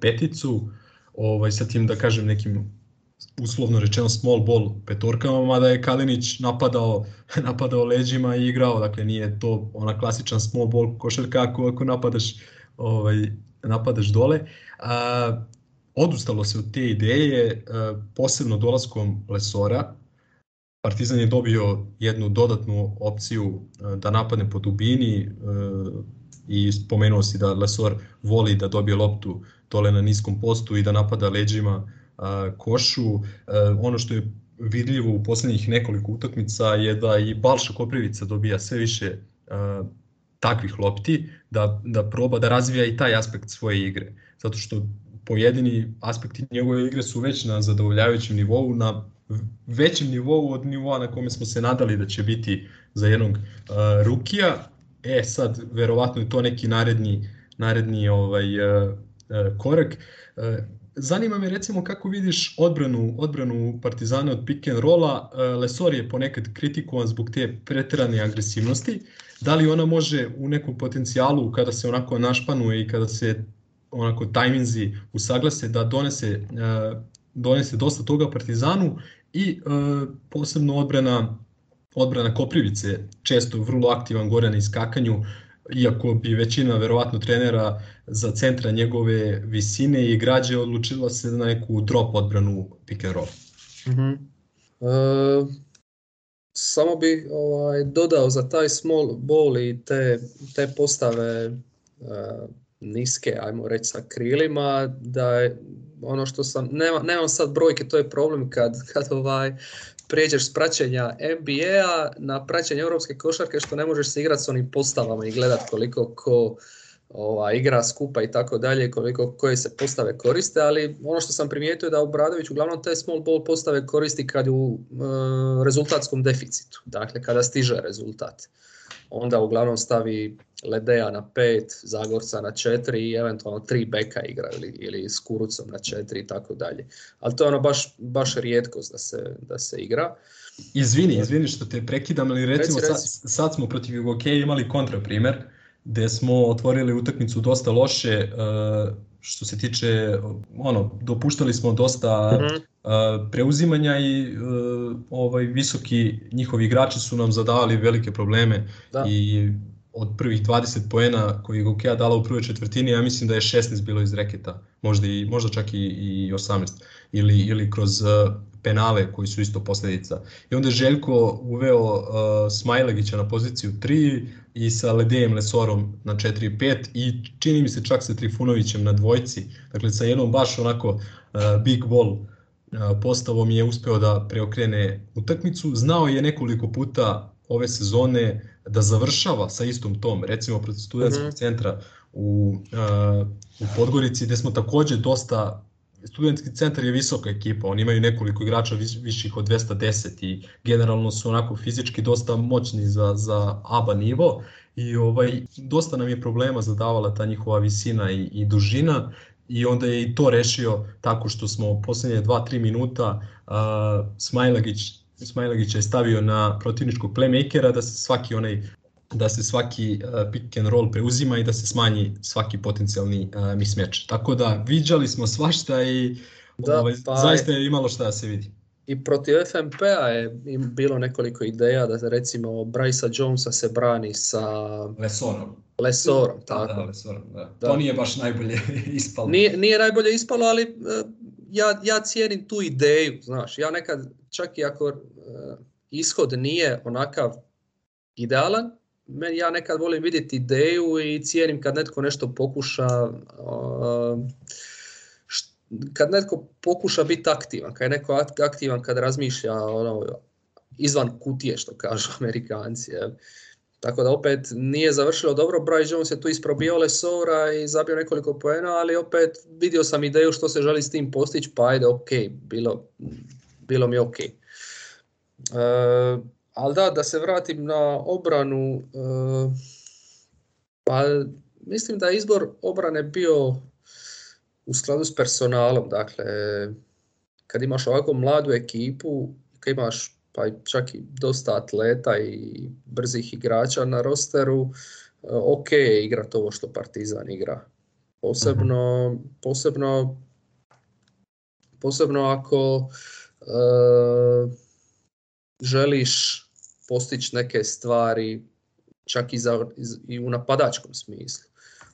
S1: peticu, ovaj, sa tim da kažem nekim uslovno rečeno small ball petorkama, mada je Kalinić napadao, napadao leđima i igrao, dakle nije to ona klasičan small ball košarka ako, ako napadaš ovaj, napadaš dole. odustalo se od te ideje, posebno dolaskom Lesora. Partizan je dobio jednu dodatnu opciju da napadne po dubini i spomenuo si da Lesor voli da dobije loptu dole na niskom postu i da napada leđima košu. ono što je vidljivo u posljednjih nekoliko utakmica je da i Balša Koprivica dobija sve više takvih lopti, da, da proba da razvija i taj aspekt svoje igre. Zato što pojedini aspekti njegove igre su već na zadovoljavajućem nivou, na većem nivou od nivoa na kome smo se nadali da će biti za jednog rukija. E sad, verovatno je to neki naredni, naredni ovaj, korak zanima me recimo kako vidiš odbranu, odbranu Partizana od pick and rolla. E, Lesor je ponekad kritikovan zbog te preterane agresivnosti. Da li ona može u nekom potencijalu kada se onako našpanuje i kada se onako tajminzi usaglase da donese, e, donese dosta toga Partizanu i e, posebno odbrana odbrana Koprivice, često vrlo aktivan gore na iskakanju, iako bi većina verovatno trenera za centra njegove visine i građe odlučila se na neku drop odbranu pick and roll. Mhm. E,
S2: samo bi ovaj, dodao za taj small ball i te, te postave e, niske, ajmo reći sa krilima, da je ono što sam, nema, nemam sad brojke, to je problem kad, kad ovaj, pređeš s praćenja NBA na praćenje europske košarke što ne možeš se igrati s onim postavama i gledat koliko ko ova, igra skupa i tako dalje, koliko koje se postave koriste, ali ono što sam primijetio je da Obradović uglavnom taj small ball postave koristi kad u e, rezultatskom deficitu, dakle kada stiže rezultat onda uglavnom stavi Ledeja na pet, Zagorca na četiri i eventualno tri beka igra ili, ili s Kurucom na četiri i tako dalje. Ali to je ono baš, baš rijetkost da se, da se igra.
S1: Izvini, izvini što te prekidam, ali recimo Sad, smo protiv Jugokeja imali kontraprimer gdje smo otvorili utakmicu dosta loše, e, što se tiče, ono, dopuštali smo dosta mhm. preuzimanja i e, ovaj visoki njihovi igrači su nam zadavali velike probleme i od prvih 20 poena koji je Gokea dala u prvoj četvrtini, ja mislim da je 16 bilo iz reketa, možda, i, možda čak i, i 18, ili, ili kroz e, penale koji su isto posljedica. I onda je Željko uveo uh, na poziciju 3, i sa Ledejem Lesorom na 4-5 i čini mi se čak sa Trifunovićem na dvojci. Dakle, sa jednom baš onako uh, big ball uh, postavom je uspeo da preokrene utakmicu. Znao je nekoliko puta ove sezone da završava sa istom tom, recimo protiv studentskog mhm. centra u, uh, u Podgorici, gde smo takođe dosta studentski centar je visoka ekipa, oni imaju nekoliko igrača viših od 210 i generalno su onako fizički dosta moćni za, za ABA nivo i ovaj, dosta nam je problema zadavala ta njihova visina i, i dužina i onda je i to rešio tako što smo poslednje 2-3 minuta uh, Smajlagić je stavio na protivničkog playmakera da se svaki onaj da se svaki e, pick and roll preuzima i da se smanji svaki potencijalni e, mismatch. Tako da viđali smo svašta i ovaj, pa zaista je imalo šta da se vidi.
S2: I protiv FMP-a je bilo nekoliko ideja da recimo Brysa Jonesa se brani sa
S1: Lesorom.
S2: Lesorom, tako.
S1: Da, Lesorom, da. To nije baš najbolje ispalo.
S2: Nije, najbolje ispalo, ali e, ja, ja cijenim tu ideju, znaš. Ja nekad, čak i ako ishod nije onakav idealan, ja nekad volim vidjeti ideju i cijenim kad netko nešto pokuša uh, kad netko pokuša biti aktivan, kad je neko aktivan kad razmišlja ono, izvan kutije što kažu Amerikanci. Je. Tako da opet nije završilo dobro, Bryce Jones je tu isprobio Lesora i zabio nekoliko poena, ali opet vidio sam ideju što se želi s tim postići, pa ajde ok, bilo, bilo mi ok. Ali da, da se vratim na obranu, e, pa mislim da je izbor obrane bio u skladu s personalom. Dakle, kad imaš ovako mladu ekipu, kad imaš pa čak i dosta atleta i brzih igrača na rosteru, e, ok je igrat ovo što Partizan igra. Posebno, posebno, posebno ako e, želiš postići neke stvari čak i, za, i u napadačkom smislu.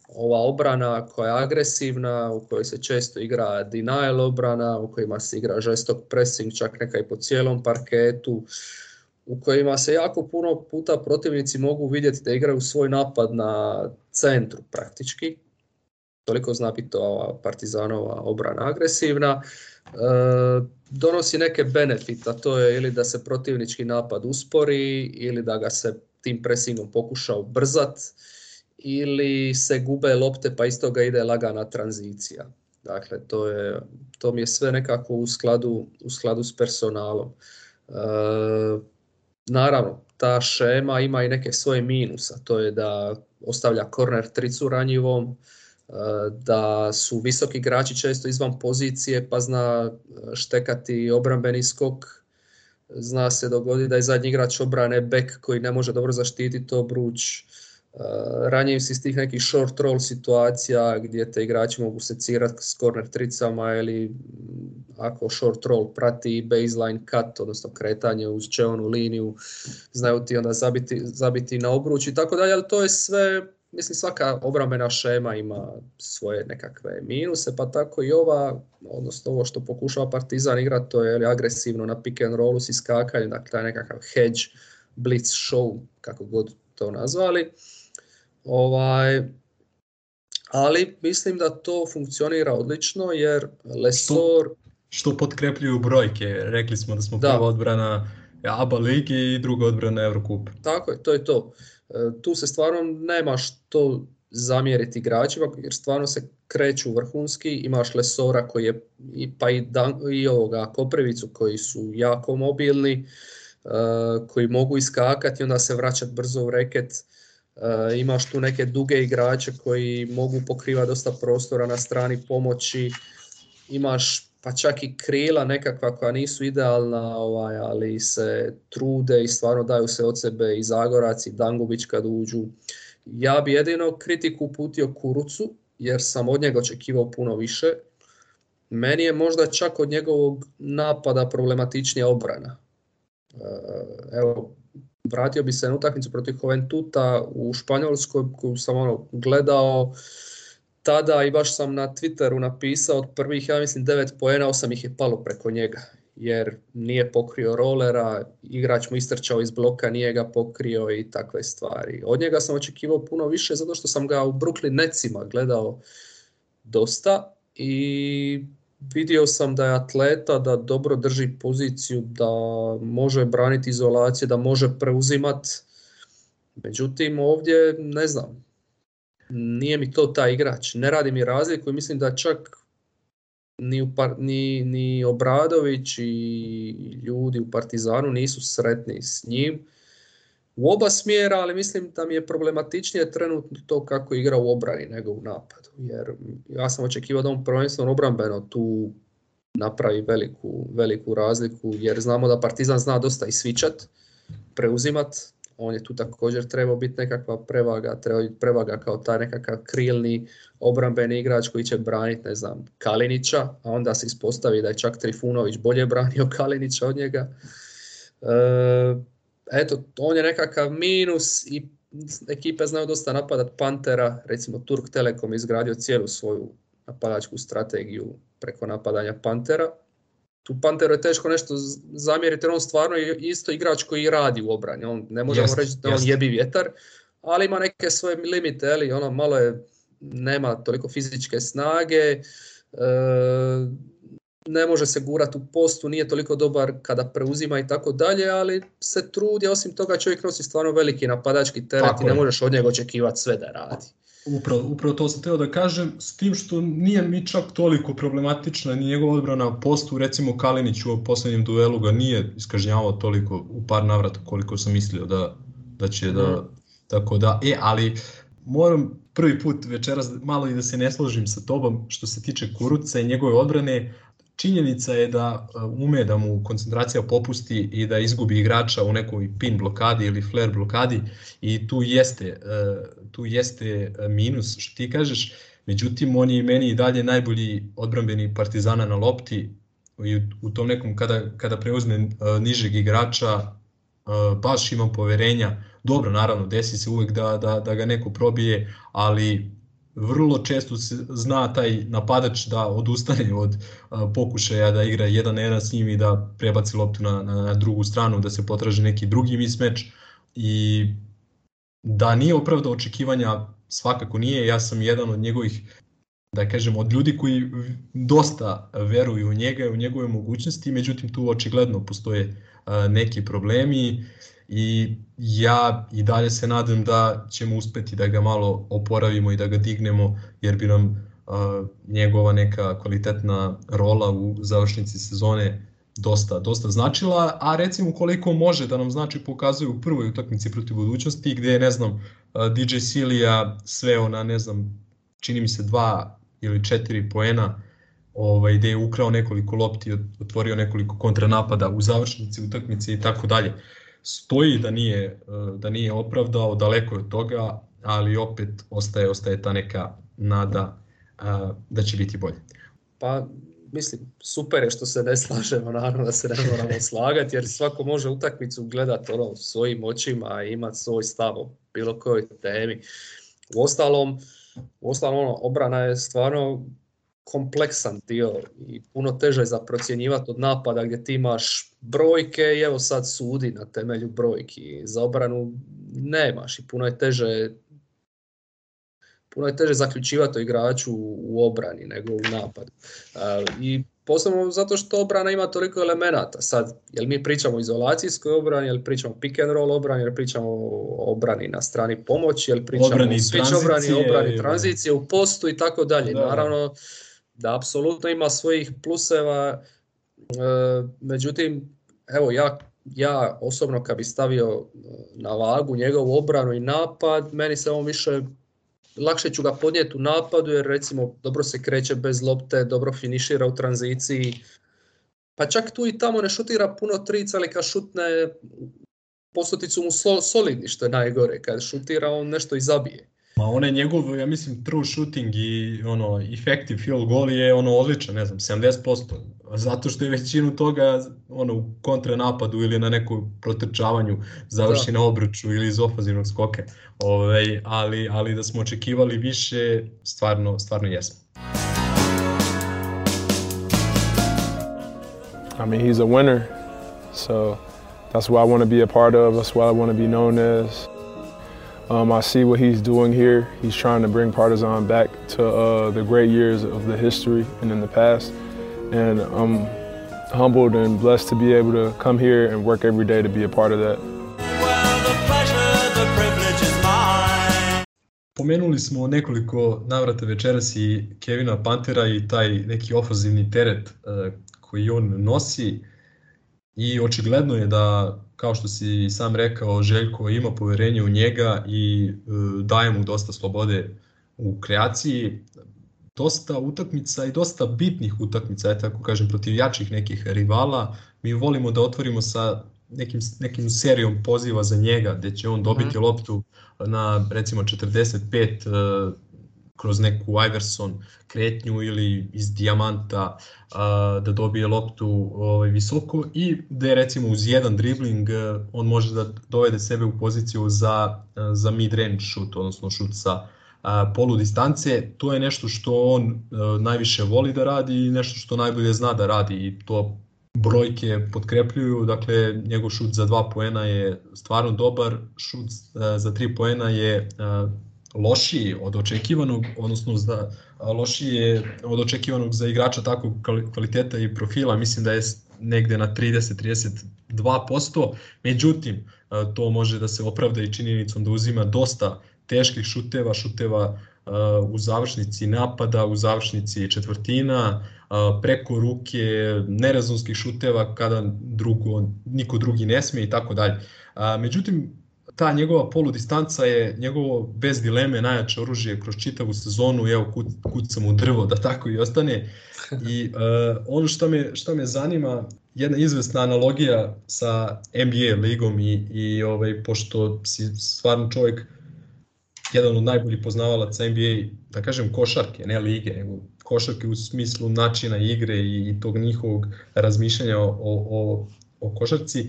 S2: Ova obrana koja je agresivna, u kojoj se često igra denial obrana, u kojima se igra žestok pressing, čak neka i po cijelom parketu, u kojima se jako puno puta protivnici mogu vidjeti da igraju svoj napad na centru praktički, toliko zna biti ova partizanova obrana agresivna, e, donosi neke a to je ili da se protivnički napad uspori ili da ga se tim presingom pokuša ubrzat ili se gube lopte pa iz toga ide lagana tranzicija. Dakle, to, je, to mi je sve nekako u skladu, u skladu s personalom. E, naravno, ta šema ima i neke svoje minusa, to je da ostavlja korner tricu ranjivom, da su visoki igrači često izvan pozicije pa zna e, štekati obrambeni skok. Zna se dogoditi da je zadnji igrač obrane bek koji ne može dobro zaštititi obruč. E, Ranjiv si iz tih nekih short roll situacija gdje te igrači mogu secirati s corner tricama ili ako short roll prati baseline cut, odnosno kretanje uz čeonu liniju, znaju ti onda zabiti, na obruč i tako dalje, ali to je sve mislim svaka obrambena šema ima svoje nekakve minuse, pa tako i ova, odnosno ovo što pokušava Partizan igrati, to je agresivno na pick and rollu s iskakanjem, dakle taj nekakav hedge, blitz show, kako god to nazvali. Ovaj, ali mislim da to funkcionira odlično jer Lesor...
S1: Što, što potkrepljuju brojke, rekli smo da smo da. prva odbrana ABA ligi i druga odbrana Eurocup.
S2: Tako je, to je to. E, tu se stvarno nema što zamjeriti igračima jer stvarno se kreću vrhunski, imaš Lesora koji je, pa i, Dan, i ovoga Koprivicu koji su jako mobilni, e, koji mogu iskakati i onda se vraćati brzo u reket. E, imaš tu neke duge igrače koji mogu pokrivati dosta prostora na strani pomoći. Imaš pa čak i krila nekakva koja nisu idealna, ovaj, ali se trude i stvarno daju se od sebe i Zagorac i Dangubić kad uđu. Ja bi jedino kritiku uputio Kurucu, jer sam od njega očekivao puno više. Meni je možda čak od njegovog napada problematičnija obrana. E, evo, vratio bi se na utakmicu protiv Hoventuta u Španjolskoj koju sam ono gledao tada i baš sam na Twitteru napisao od prvih, ja mislim, devet pojena, osam ih je palo preko njega. Jer nije pokrio rolera, igrač mu istrčao iz bloka, nije ga pokrio i takve stvari. Od njega sam očekivao puno više zato što sam ga u Brooklyn Necima gledao dosta i vidio sam da je atleta, da dobro drži poziciju, da može braniti izolacije, da može preuzimat. Međutim, ovdje ne znam, nije mi to taj igrač. Ne radi mi razliku i mislim da čak ni, u ni, ni Obradović i ljudi u Partizanu nisu sretni s njim u oba smjera, ali mislim da mi je problematičnije trenutno to kako igra u obrani nego u napadu. Jer ja sam očekivao da on prvenstveno obrambeno tu napravi veliku, veliku razliku jer znamo da Partizan zna dosta i svičat, preuzimat on je tu također trebao biti nekakva prevaga, trebao biti prevaga kao taj nekakav krilni obrambeni igrač koji će braniti, ne znam, Kalinića, a onda se ispostavi da je čak Trifunović bolje branio Kalinića od njega. E, eto, on je nekakav minus i ekipe znaju dosta napadat Pantera, recimo Turk Telekom izgradio cijelu svoju napadačku strategiju preko napadanja Pantera tu Panteru je teško nešto zamjeriti, on stvarno je isto igrač koji radi u obrani. On, ne možemo reći da on jebi vjetar, ali ima neke svoje limite, ali ono malo je, nema toliko fizičke snage, e, ne može se gurati u postu, nije toliko dobar kada preuzima i tako dalje, ali se trudi, osim toga čovjek nosi stvarno veliki napadački teret i ne možeš od njega očekivati sve da radi.
S1: Upravo, upravo to sam teo da kažem, s tim što nije mi čak toliko problematična ni njegova odbrana postu, recimo Kalinić u posljednjem duelu ga nije iskažnjavao toliko u par navrata koliko sam mislio da, da će da, mhm. tako da, e, ali moram prvi put večeras malo i da se ne složim sa tobom što se tiče Kuruca i njegove odbrane, činjenica je da e, ume da mu koncentracija popusti i da izgubi igrača u nekoj pin blokadi ili flare blokadi i tu jeste, e, tu jeste e, minus što ti kažeš. Međutim, on je meni i dalje najbolji odbrambeni partizana na lopti i u tom nekom kada, kada preuzme nižeg igrača baš imam poverenja. Dobro, naravno, desi se uvek da, da, da ga neko probije, ali vrlo često se zna taj napadač da odustane od e, pokušaja da igra na jedan s njim i da prebaci loptu na, na, drugu stranu, da se potraži neki drugi mismeč i da nije opravda očekivanja svakako nije, ja sam jedan od njegovih da kažem, od ljudi koji dosta veruju u njega i u njegove mogućnosti, međutim tu očigledno postoje e, neki problemi i ja i dalje se nadam da ćemo uspeti da ga malo oporavimo i da ga dignemo jer bi nam njegova neka kvalitetna rola u završnici sezone dosta, dosta značila, a recimo koliko može da nam znači pokazuje u prvoj utakmici protiv budućnosti gdje je, ne znam, DJ Silija sveo na, ne znam, čini mi se dva ili četiri poena ovaj, gde je ukrao nekoliko lopti, otvorio nekoliko kontranapada u završnici utakmice i tako dalje stoji da nije, eh, da nije opravdao, daleko od toga, ali opet ostaje, ostaje ta neka nada eh, da će biti bolje.
S2: Pa mislim, super je što se ne slažemo, naravno da se ne moramo slagati, jer svako može utakmicu gledati ono, svojim očima i imati svoj stav o bilo kojoj temi. U ostalom, u ostalom ono, obrana je stvarno kompleksan dio i puno teže za procjenjivati od napada gdje ti imaš brojke i evo sad sudi na temelju brojki. Za obranu nemaš i puno je teže puno je teže zaključivati o igraču u obrani nego u napadu. E, I posebno zato što obrana ima toliko elemenata. Sad, jel mi pričamo o izolacijskoj obrani, jel pričamo pick and roll obrani, jel pričamo o obrani na strani pomoći, jel pričamo obrani o obrani, obrani tranzicije, u postu i tako dalje. Naravno, da apsolutno ima svojih pluseva, e, međutim, evo ja, ja osobno kad bi stavio e, na vagu njegovu obranu i napad, meni se on više lakše ću ga podnijeti u napadu jer recimo dobro se kreće bez lopte, dobro finišira u tranziciji. Pa čak tu i tamo ne šutira puno trica, ali kad šutne postoticu mu solidni što je najgore. Kad šutira on nešto i zabije. Ma onaj
S1: njegov, ja mislim, true shooting i ono, effective field goal je ono odličan, ne znam, 70%. Zato što je većinu toga ono, u kontranapadu ili na nekom protrčavanju završi da. na obruču ili iz ofazivnog skoke. Ove, ovaj, ali, ali da smo očekivali više, stvarno, stvarno jesmo. I mean, he's a winner, so that's what I want to be a part of, that's what I want to be known as. Um, I see what he's doing here. He's trying to bring Partizan back to uh, the great years of the history and in the past. And I'm humbled and blessed to be able to come here and work every day to be a part of that. Pomenuli smo nekoliko navrata večeras i Kevina Pantera i taj neki ofazivni teret uh, koji on nosi i očigledno je da kao što si sam rekao, Željko ima povjerenje u njega i e, daje mu dosta slobode u kreaciji. Dosta utakmica i dosta bitnih utakmica, ja tako kažem, protiv jačih nekih rivala. Mi volimo da otvorimo sa nekim, nekim serijom poziva za njega, gdje će on dobiti mhm. loptu na recimo 45 kroz neku Iverson kretnju ili iz dijamanta da dobije loptu ovaj, visoko i da je recimo uz jedan dribling e, on može da dovede sebe u poziciju za, e, za mid-range šut, odnosno šut sa e, polu distance. To je nešto što on najviše voli da radi i nešto što najbolje zna da radi i to brojke potkrepljuju, dakle njegov šut za dva poena je stvarno dobar, šut za tri poena je lošiji od očekivanog, odnosno za, lošiji je od očekivanog za igrača takvog kvaliteta i profila, mislim da je negde na 30-32%, međutim to može da se opravda i činjenicom da uzima dosta teških šuteva, šuteva u završnici napada, u završnici četvrtina, preko ruke, nerezonskih šuteva kada drugo, niko drugi ne smije i tako dalje. Međutim, ta njegova poludistanca je njegovo bez dileme najjače oružje kroz čitavu sezonu, evo kut kucam u drvo da tako i ostane. I uh, ono što me, što me zanima, jedna izvesna analogija sa NBA ligom i, i ovaj, pošto si stvarno čovjek jedan od najboljih poznavalaca NBA, da kažem košarke, ne lige, nego košarke u smislu načina igre i, i tog njihovog razmišljanja o, o, o košarci.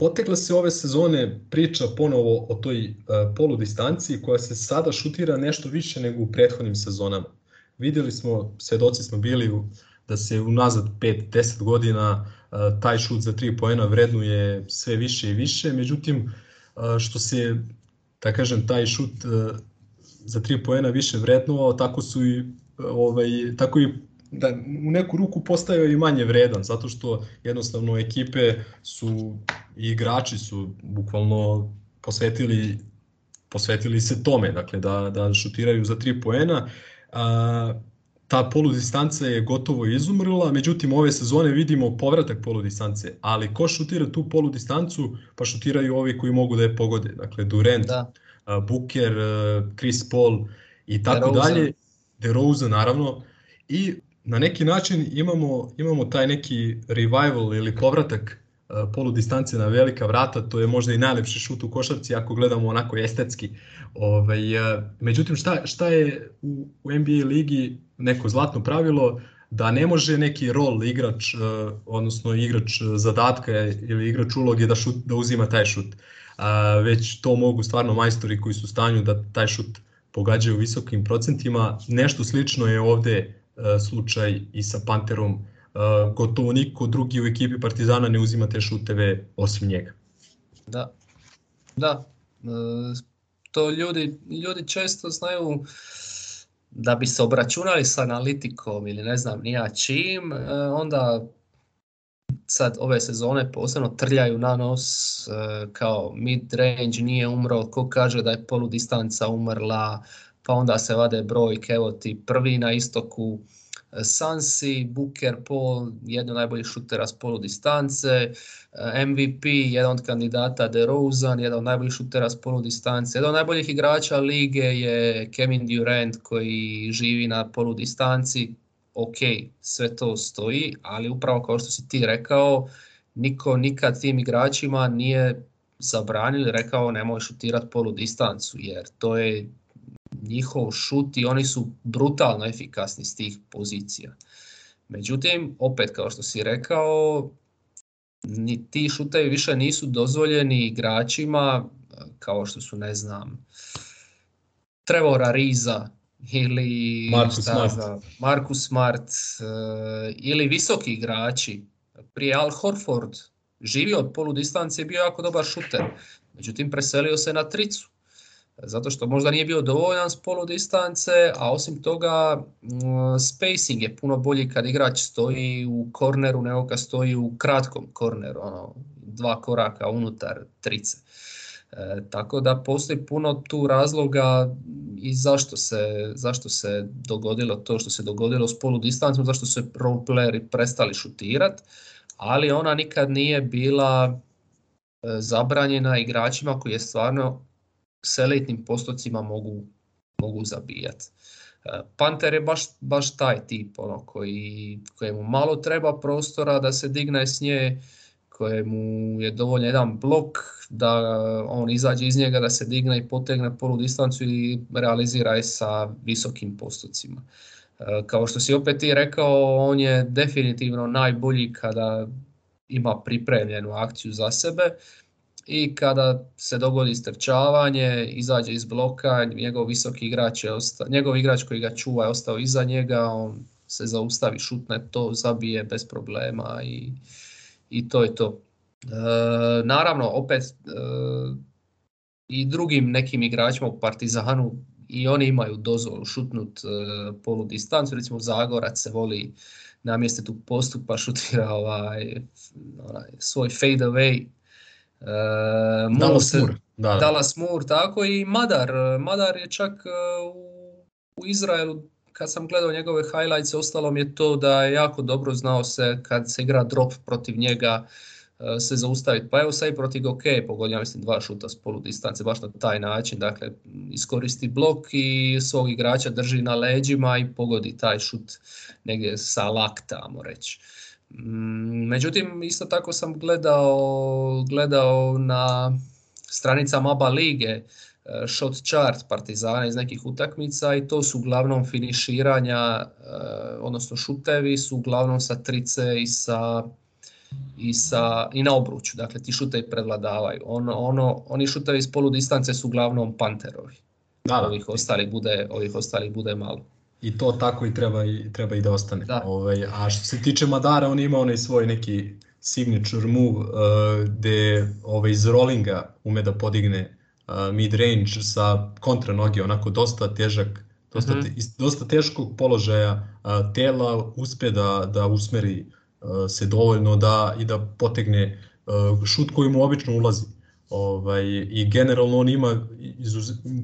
S1: Potekla se ove sezone priča ponovo o toj polu e, poludistanciji koja se sada šutira nešto više nego u prethodnim sezonama. Vidjeli smo, svedoci smo bili da se unazad 5-10 godina e, taj šut za 3 poena vrednuje sve više i više, međutim e, što se, da kažem, taj šut za 3 poena više vrednovao, tako su i ovaj, tako da u neku ruku postaje i manje vredan, zato što jednostavno ekipe su i igrači su bukvalno posvetili posvetili se tome, dakle da, da šutiraju za tri poena. ta poludistanca je gotovo izumrla, međutim ove sezone vidimo povratak poludistance, ali ko šutira tu poludistancu, pa šutiraju ovi koji mogu da je pogode, dakle Durant, da. Booker, Chris Paul i tako dalje, DeRozan naravno, i na neki način imamo, imamo taj neki revival ili povratak Eh, poludistance na velika vrata, to je možda i najljepši šut u košarci ako gledamo onako estetski. Ovaj, eh, međutim, šta, šta je u, u NBA ligi neko zlatno pravilo da ne može neki rol igrač, eh, odnosno igrač zadatka ili igrač uloge da, šut, da uzima taj šut. Već to mogu stvarno majstori koji su u stanju da taj šut pogađaju visokim procentima. Nešto slično je ovdje slučaj i sa Panterom gotovo niko drugi u ekipi Partizana ne uzima te šuteve osim njega.
S2: Da, da. E, to ljudi, ljudi često znaju da bi se obračunali s analitikom ili ne znam nija čim, e, onda sad ove sezone posebno trljaju na nos e, kao mid range nije umro, ko kaže da je poludistanca umrla, pa onda se vade brojke, evo ti prvi na istoku, Sansi, Booker, Paul, jedno najboljih šutera s polu distance, eh, MVP, jedan od kandidata DeRozan, jedan od najboljih šutera s polu distance, jedan od najboljih igrača lige je Kevin Durant koji živi na polu distanci. Ok, sve to stoji, ali upravo kao što si ti rekao, niko nikad tim igračima nije zabranili, rekao ne može šutirati polu distancu, jer to je njihov šut i oni su brutalno efikasni s tih pozicija. Međutim, opet kao što si rekao, ni, ti šutevi više nisu dozvoljeni igračima e, kao što su, ne znam, Trevora Riza ili
S1: Marcus Smart,
S2: Smart e, ili visoki igrači. Prije Al Horford živio od polu distance i bio jako dobar šuter. Međutim, preselio se na tricu zato što možda nije bio dovoljan s distance, a osim toga mm, spacing je puno bolji kad igrač stoji u korneru nego kad stoji u kratkom korneru, ono, dva koraka unutar trice. E, tako da postoji puno tu razloga i zašto se, zašto se dogodilo to što se dogodilo s distancom, zašto su roleplayeri prestali šutirat, ali ona nikad nije bila e, zabranjena igračima koji je stvarno seletnim postocima mogu, mogu zabijati. E, Panter je baš, baš taj tip ono, koji, kojemu malo treba prostora da se digne s nje, kojemu je dovoljno jedan blok da on izađe iz njega, da se digne i potegne polu distancu i realizira je sa visokim postocima. E, kao što si opet i rekao, on je definitivno najbolji kada ima pripremljenu akciju za sebe, i kada se dogodi strčavanje, izađe iz bloka, njegov visoki igrač je osta, njegov igrač koji ga čuva je ostao iza njega, on se zaustavi, šutne to, zabije bez problema i, i to je to. E, naravno, opet e, i drugim nekim igračima u Partizanu i oni imaju dozvolu šutnut e, polu distancu, recimo Zagorac se voli namjestiti u postupa, šutira ovaj, onaj, svoj fade away
S1: E, Dallas
S2: Moore. Da, Dallas Moore, tako i Madar. E, Madar je čak e, u, Izraelu kad sam gledao njegove highlights, ostalo mi je to da je jako dobro znao se kad se igra drop protiv njega se zaustaviti. Pa evo sad i protiv OK pogodio, mislim, dva šuta s polu distance, baš na taj način. Dakle, iskoristi blok i svog igrača drži na leđima i pogodi taj šut negdje sa lak, tamo reći. Mm, međutim, isto tako sam gledao, gledao na stranicama ABA lige e, shot chart Partizana iz nekih utakmica i to su uglavnom finiširanja, e, odnosno šutevi su uglavnom sa trice i sa i, sa, i na obruću, dakle ti šutevi prevladavaju. Ono, ono, oni šutevi iz poludistance su uglavnom panterovi. Da, da. Ovih bude, ovih ostalih bude malo
S1: i to tako i treba i, treba i da ostane. Ovaj, a što se tiče Madara, on ima onaj svoj neki signature move uh, gde ovaj, iz rollinga ume da podigne eh, mid range sa kontra noge, onako dosta težak, dosta, mhm. iz dosta teškog položaja eh, tela uspe da, da usmeri se dovoljno da i da potegne uh, šut koji mu obično ulazi. Ovaj, I generalno on ima,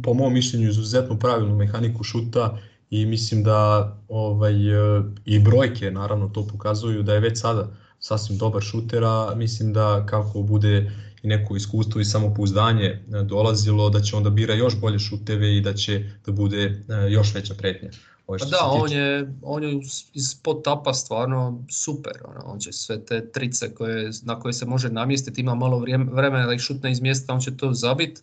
S1: po mom mišljenju, izuzetno pravilnu mehaniku šuta i mislim da ovaj, e, i brojke naravno to pokazuju da je već sada sasvim dobar šutera, mislim da kako bude i neko iskustvo i samopouzdanje e, dolazilo, da će onda bira još bolje šuteve i da će da bude e, još veća pretnja.
S2: Ovaj, pa da, on je, on je iz potapa stvarno super, ono, on će sve te trice koje, na koje se može namjestiti, ima malo vremena da ih šutne iz mjesta, on će to zabiti,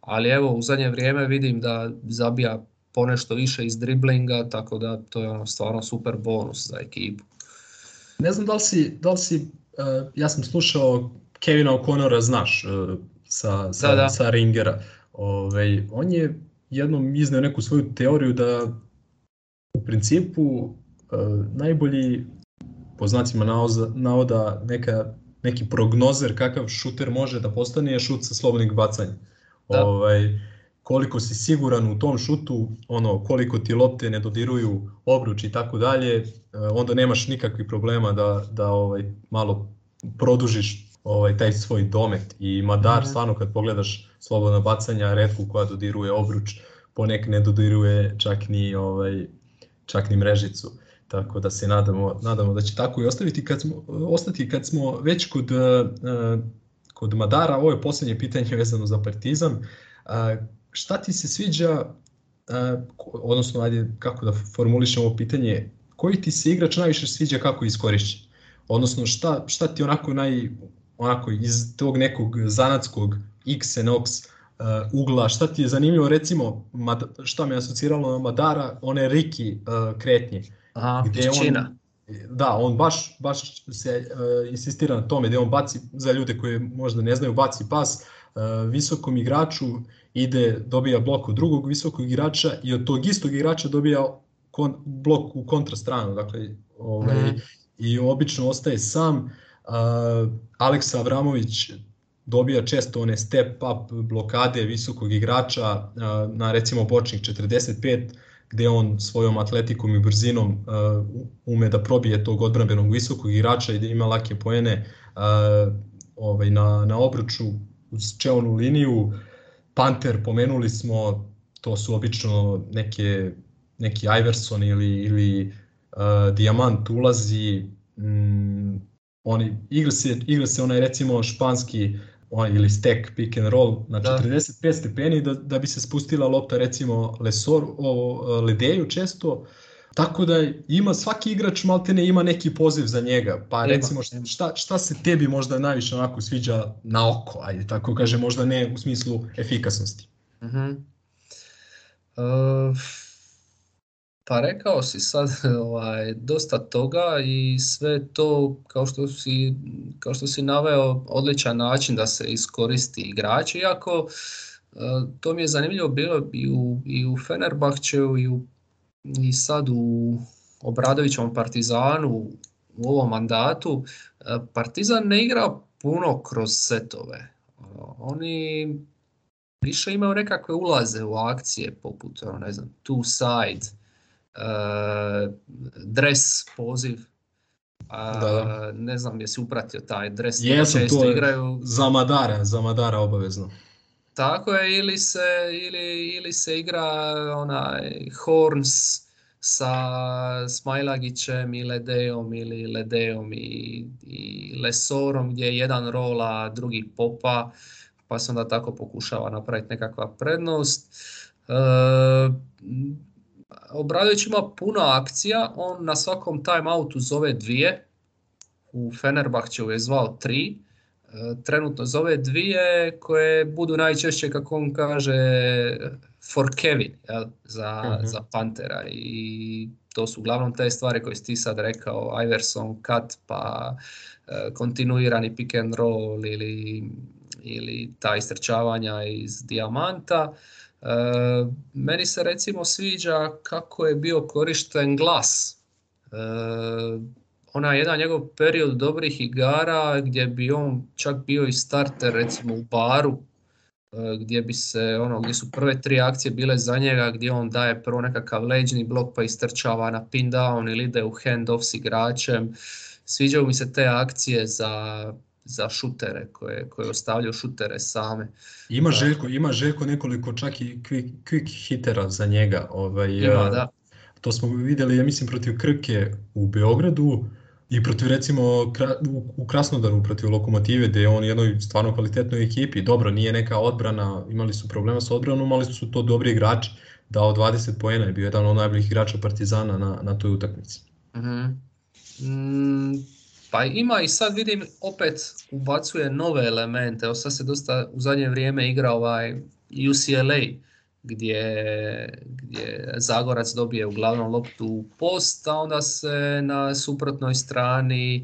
S2: ali evo u zadnje vrijeme vidim da zabija ponešto više iz driblinga, tako da to je ono stvarno super bonus za ekipu.
S1: Ne znam da li si, da li eh, ja sam slušao Kevina O'Connora, znaš, eh, sa, sa, Ringera. Ovaj, on je jednom iznao neku svoju teoriju da u principu eh, najbolji po znacima navoda neka, neki prognozer kakav šuter može da postane je šut sa slobodnih bacanja. Da. Ovaj, koliko si siguran u tom šutu, ono koliko ti lopte ne dodiruju obruč i tako dalje, e, onda nemaš nikakvih problema da, da ovaj malo produžiš ovaj taj svoj domet i Madar stvarno kad pogledaš slobodna bacanja retku koja dodiruje obruč, ponek ne dodiruje čak ni ovaj čak ni mrežicu. Tako da se nadamo, nadamo da će tako i ostaviti kad smo, ostati kad smo već kod, e, e, kod Madara. Ovo je posljednje pitanje vezano za Partizan šta ti se sviđa, e, odnosno ajde kako da formulišem ovo pitanje, koji ti se igrač najviše sviđa kako iskorišći? Odnosno šta, šta ti onako naj, onako iz tog nekog zanatskog x and e, ugla, šta ti je zanimljivo recimo, mad, šta me asociralo na Madara, one Riki uh, kretnje.
S2: Aha, gde on,
S1: da, on baš, baš se insistira na tome da on baci za ljude koji možda ne znaju baci pas visokom igraču ide, dobija blok od drugog visokog igrača i od tog istog igrača dobija blok u kontrastranu dakle, ovaj, mhm. i obično ostaje sam. Uh, Aleksa Avramović dobija često one step up blokade visokog igrača na recimo bočnik 45 gde on svojom atletikom i brzinom uh, ume da probije tog odbranbenog visokog igrača i da ima lake poene uh, ovaj, na, na obruču uz čelnu liniju. Panter pomenuli smo, to su obično neke, neki Iverson ili, ili eh, Diamant ulazi, mm, oni, igra, se, igra se onaj recimo španski ili stack pick and roll na da. 45 stepeni da, bi se spustila lopta recimo lesor o, Ledeju često, tako da ima svaki igrač maltene ima neki poziv za njega. Pa recimo šta, šta se tebi možda najviše onako sviđa na oko, ajde tako kaže, možda ne u smislu efikasnosti. Uh mhm. -huh. Ehm,
S2: pa rekao si sad ovaj, dosta toga i sve to kao što si, kao što si naveo odličan način da se iskoristi igrač, iako eh, to mi je zanimljivo bilo i u, i u Fenerbahčeu i u i sad u Obradovićevom Partizanu u ovom mandatu e, Partizan ne igra puno kroz setove. Oni više imaju nekakve ulaze u akcije poput ono, ne znam, two side, e, dress poziv, da, da. Ne znam jesi upratio taj dres.
S1: Jesam, to igraju... Za Madara, za Madara obavezno.
S2: Tako je, ili se, ili, ili se igra onaj Horns sa Smajlagićem i Ledeom ili Ledeom i, i Lesorom gdje jedan rola, drugi popa, pa se onda tako pokušava napraviti nekakva prednost. E, Obradović ima puno akcija, on na svakom outu zove dvije, u Fenerbahću je zvao tri, trenutno zove dvije koje budu najčešće, kako on kaže, for Kevin jel? Za, uh za Pantera i to su uglavnom te stvari koje si ti sad rekao, Iverson, cut, pa e, kontinuirani pick and roll ili, ili ta istrčavanja iz dijamanta. E, meni se recimo sviđa kako je bio korišten glas. E, onaj jedan njegov period dobrih igara gdje bi on čak bio i starter recimo u baru e, gdje bi se ono gdje su prve tri akcije bile za njega gdje on daje prvo nekakav leđni blok pa istrčava na pin down ili ide u hand off s igračem sviđaju mi se te akcije za za šutere koje, koje ostavljaju šutere same.
S1: Ima Željko, ima Željko nekoliko čak i quick, quick hitera za njega. Ovaj, e, To smo vidjeli, ja mislim, protiv Krke u Beogradu. I protiv recimo u Krasnodaru protiv Lokomotive gdje je on jednoj stvarno kvalitetnoj ekipi, dobro nije neka odbrana, imali su problema sa odbranom, ali su to dobri igrači, dao 20 poena je bio jedan od najboljih igrača Partizana na, na toj utakmici. Mhm.
S2: Mm, pa ima i sad vidim opet ubacuje nove elemente, evo sad se dosta u zadnje vrijeme igra ovaj UCLA, gdje, gdje Zagorac dobije uglavnom loptu u post, a onda se na suprotnoj strani e,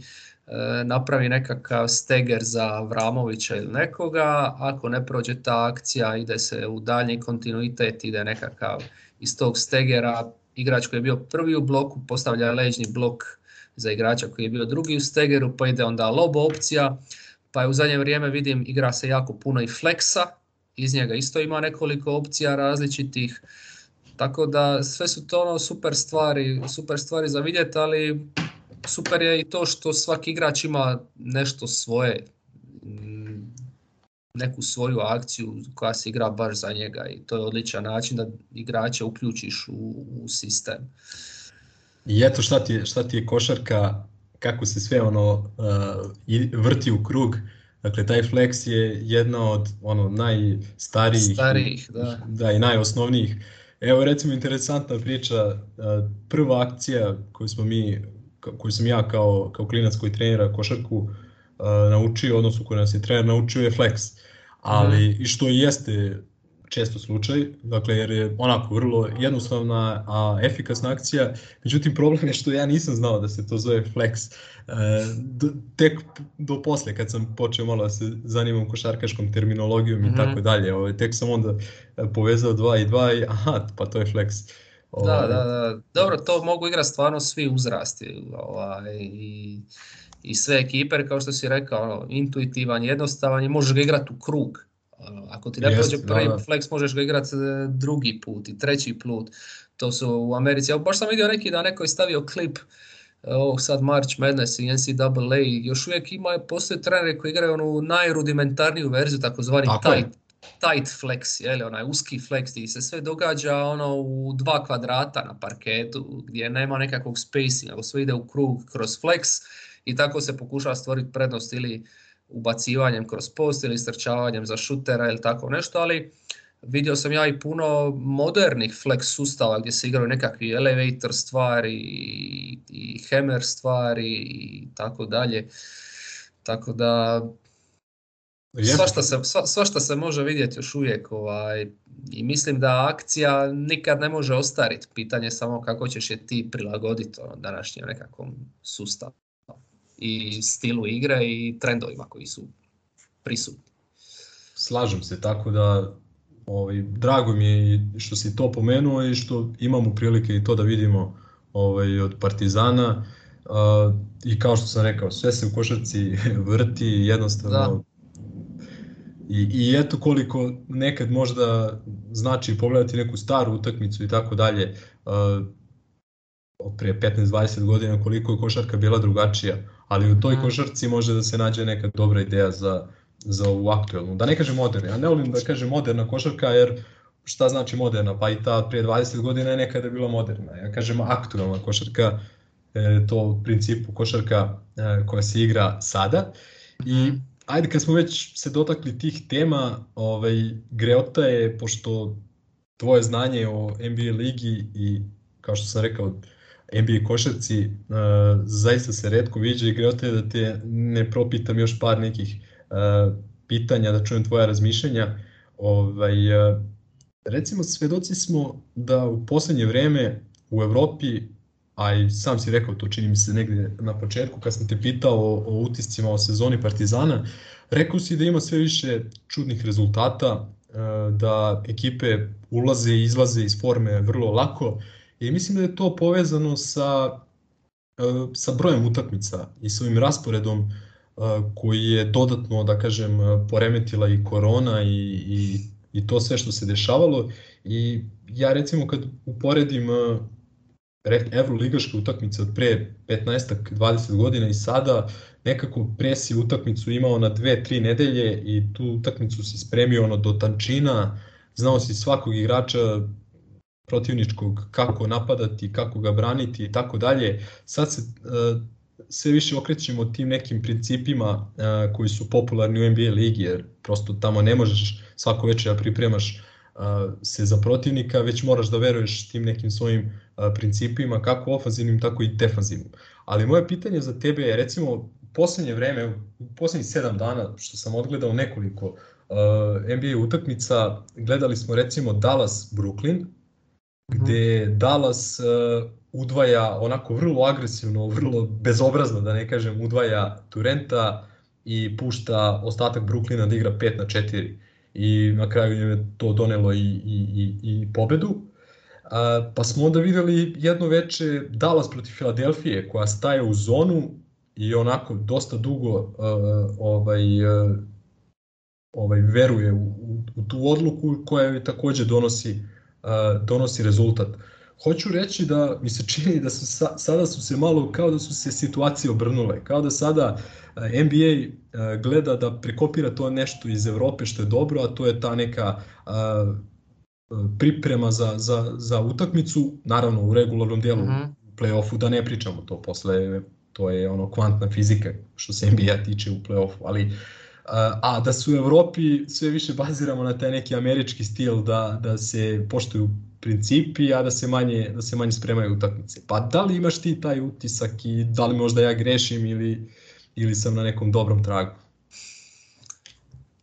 S2: napravi nekakav steger za Vramovića ili nekoga. Ako ne prođe ta akcija, ide se u daljnji kontinuitet, ide nekakav iz tog stegera igrač koji je bio prvi u bloku, postavlja leđni blok za igrača koji je bio drugi u stegeru, pa ide onda lobo opcija, pa je u zadnje vrijeme vidim igra se jako puno i fleksa, iz njega. Isto ima nekoliko opcija različitih, tako da sve su to ono super stvari, super stvari za vidjeti, ali super je i to što svaki igrač ima nešto svoje, neku svoju akciju koja se igra baš za njega i to je odličan način da igrače uključiš u, u sistem.
S1: I eto šta ti, je, šta ti je košarka, kako se sve ono eh, vrti u krug, Dakle, taj Flex je jedna od ono, najstarijih da. da. i najosnovnijih. Evo recimo interesantna priča, e, prva akcija koju smo mi, koju sam ja kao, kao klinac koji trenira košarku e, naučio, odnosno koji nas je trener naučio je Flex. Mhm. Ali, i što jeste često slučaj, dakle jer je onako vrlo jednostavna a efikasna akcija, međutim problem je što ja nisam znao da se to zove flex. E, tek do poslije kad sam počeo malo da se zanimam košarkaškom terminologijom i mhm. tako dalje, ovaj, tek sam onda e, povezao dva i dva i aha, pa to je flex. Da, ovaj.
S2: da, da. Dobro, to mogu igrati stvarno svi uzrasti ovaj, i, i sve ekipe, kao što si rekao, ono, intuitivan, jednostavan i možeš ga igrati u krug ono, ako ti ne prođe prvi flex, možeš ga igrati e, drugi put i treći put. To su u Americi. Ja baš sam vidio neki da neko je stavio klip e, ovog sad March Madness i NCAA, još uvijek ima, postoje trenere koji igraju onu najrudimentarniju verziju, takozvani tight, tight flex, je li, onaj uski flex gdje se sve događa ono u dva kvadrata na parketu gdje nema nekakvog spacinga, sve ide u krug kroz flex i tako se pokušava stvoriti prednost ili ubacivanjem kroz post ili strčavanjem za šutera ili tako nešto, ali vidio sam ja i puno modernih flex sustava gdje se igraju nekakvi elevator stvari i, hammer stvari i tako dalje. Tako da svašta se, sva, se može vidjeti još uvijek ovaj, i mislim da akcija nikad ne može ostariti. Pitanje je samo kako ćeš je ti prilagoditi ono, današnjem nekakvom sustavu i stilu igre i trendovima koji su prisutni.
S1: Slažem se, tako da ovaj, drago mi je što si to pomenuo i što imamo prilike i to da vidimo ovaj, od Partizana. I kao što sam rekao, sve se u košarci vrti jednostavno I, I eto koliko nekad možda znači pogledati neku staru utakmicu i tako dalje, prije 15-20 godina koliko je košarka bila drugačija ali u toj košarci može da se nađe neka dobra ideja za, za ovu aktuelnu. Da ne kažem moderna, ja ne volim da kažem moderna košarka jer šta znači moderna, pa i ta prije 20 godina je nekada bila moderna. Ja kažem aktualna košarka, e, to u principu košarka e, koja se igra sada. I mhm. ajde kad smo već se dotakli tih tema, ovaj, Greota je, pošto tvoje znanje o NBA ligi i kao što sam rekao, NBA košarci e, zaista se redko viđa i da te ne propitam još par nekih e, pitanja, da čujem tvoja razmišljanja. Ovaj, e, recimo, svedoci smo da u posljednje vreme u Evropi, a i sam si rekao to čini mi se negde na početku kad sam te pitao o, utiscima o sezoni Partizana, rekao si da ima sve više čudnih rezultata, da ekipe ulaze i izlaze iz forme vrlo lako, mislim da je to povezano sa, e, sa brojem utakmica i s ovim rasporedom e, koji je dodatno, da kažem, poremetila i korona i, i, i to sve što se dešavalo. I ja recimo kad uporedim e, evroligaške utakmice od pre 15-20 godina i sada nekako presi utakmicu imao na dve, tri nedelje i tu utakmicu si spremio ono do tančina, znao si svakog igrača protivničkog, kako napadati, kako ga braniti i tako dalje. Sad se eh, sve više okrećemo tim nekim principima eh, koji su popularni u NBA ligi, jer prosto tamo ne možeš svako večer da pripremaš eh, se za protivnika, već moraš da veruješ tim nekim svojim principima, kako ofanzivnim, tako i defanzivnim. Ali moje pitanje za tebe je, recimo, u poslednje vreme, u poslednjih sedam dana, što sam odgledao nekoliko NBA utakmica, gledali smo recimo Dallas-Brooklyn, gdje Dallas e, udvaja onako vrlo agresivno, vrlo bezobrazno da ne kažem, udvaja Turenta i pušta ostatak Brooklyna da igra 5 na 4 i na kraju je to donelo i, i, i, i pobedu. E, pa smo onda videli jedno veče Dallas protiv Filadelfije koja staje u zonu i onako dosta dugo e, ovaj, ovaj veruje u, u, tu odluku koja joj takođe donosi donosi rezultat. Hoću reći da mi se čini da su sada su se malo kao da su se situacije obrnule, kao da sada NBA gleda da prekopira to nešto iz Evrope što je dobro, a to je ta neka priprema za, za, za utakmicu, naravno u regularnom dijelu, mhm. uh play da ne pričamo to posle, to je ono kvantna fizika što se NBA tiče u play ali a da su u Evropi sve više baziramo na taj neki američki stil da, da se poštuju principi, a da se manje, da se manje spremaju utakmice. Pa da li imaš ti taj utisak i da li možda ja grešim ili, ili sam na nekom dobrom tragu?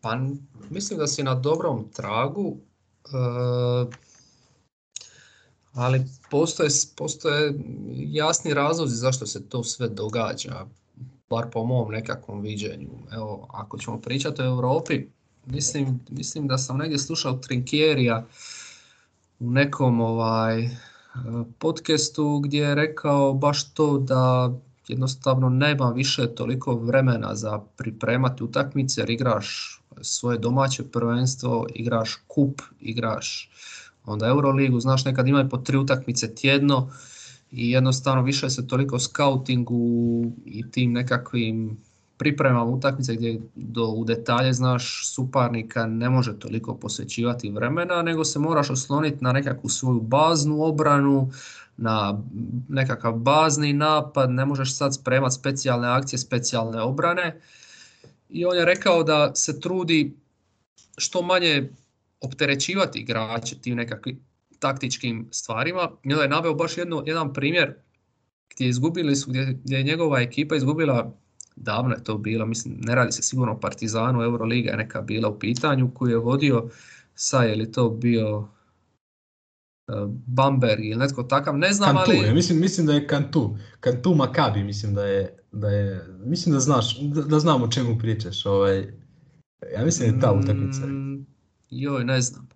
S2: Pa mislim da si na dobrom tragu, eh, ali postoje, postoje jasni razlozi zašto se to sve događa bar po mom nekakvom viđenju. Evo, ako ćemo pričati o Europi, mislim, mislim da sam negdje slušao Trinkjerija u nekom ovaj podcastu gdje je rekao baš to da jednostavno nema više toliko vremena za pripremati utakmice jer igraš svoje domaće prvenstvo, igraš kup, igraš onda Euroligu, znaš nekad imaju po tri utakmice tjedno, i jednostavno više se toliko skautingu i tim nekakvim pripremama utakmice gdje do, u detalje znaš suparnika ne može toliko posvećivati vremena, nego se moraš osloniti na nekakvu svoju baznu obranu, na nekakav bazni napad, ne možeš sad spremati specijalne akcije, specijalne obrane. I on je rekao da se trudi što manje opterećivati igrače tim nekakvim taktičkim stvarima. I je naveo baš jedan primjer gdje, izgubili su, gdje, je njegova ekipa izgubila, davno je to bilo, mislim, ne radi se sigurno o Partizanu, Euroliga je neka bila u pitanju, koju je vodio sa, je li to bio e, Bamberg ili netko takav, ne znam,
S1: ali... mislim, mislim da je Kantu, Kantu Makabi, mislim da je, da je, mislim da znaš, da, da znam o čemu pričaš, ovaj, ja mislim da je ta mm, utakmica.
S2: joj, ne znam.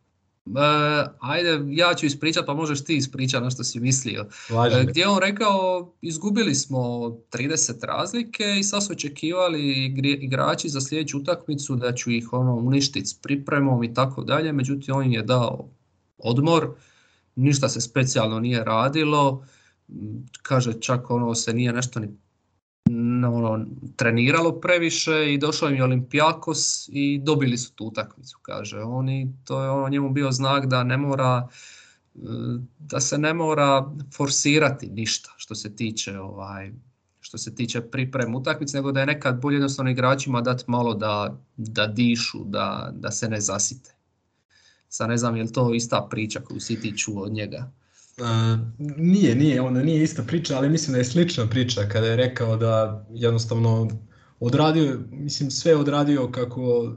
S2: E, ajde, ja ću ispričati, pa možeš ti ispričati na što si mislio. E, gdje Gdje on rekao, izgubili smo 30 razlike i sad su očekivali igrači za sljedeću utakmicu da ću ih ono uništiti s pripremom i tako dalje, međutim on im je dao odmor, ništa se specijalno nije radilo, kaže čak ono se nije nešto ni ono, treniralo previše i došao im je Olimpijakos i dobili su tu utakmicu, kaže. Oni, to je ono njemu bio znak da ne mora e, da se ne mora forsirati ništa što se tiče ovaj što se tiče pripreme utakmice, nego da je nekad bolje jednostavno igračima dati malo da, da dišu, da, da se ne zasite. Sad ne znam je li to ista priča koju si ti čuo od njega
S1: nije, nije, ono nije ista priča, ali mislim da je slična priča kada je rekao da jednostavno odradio, mislim sve odradio kako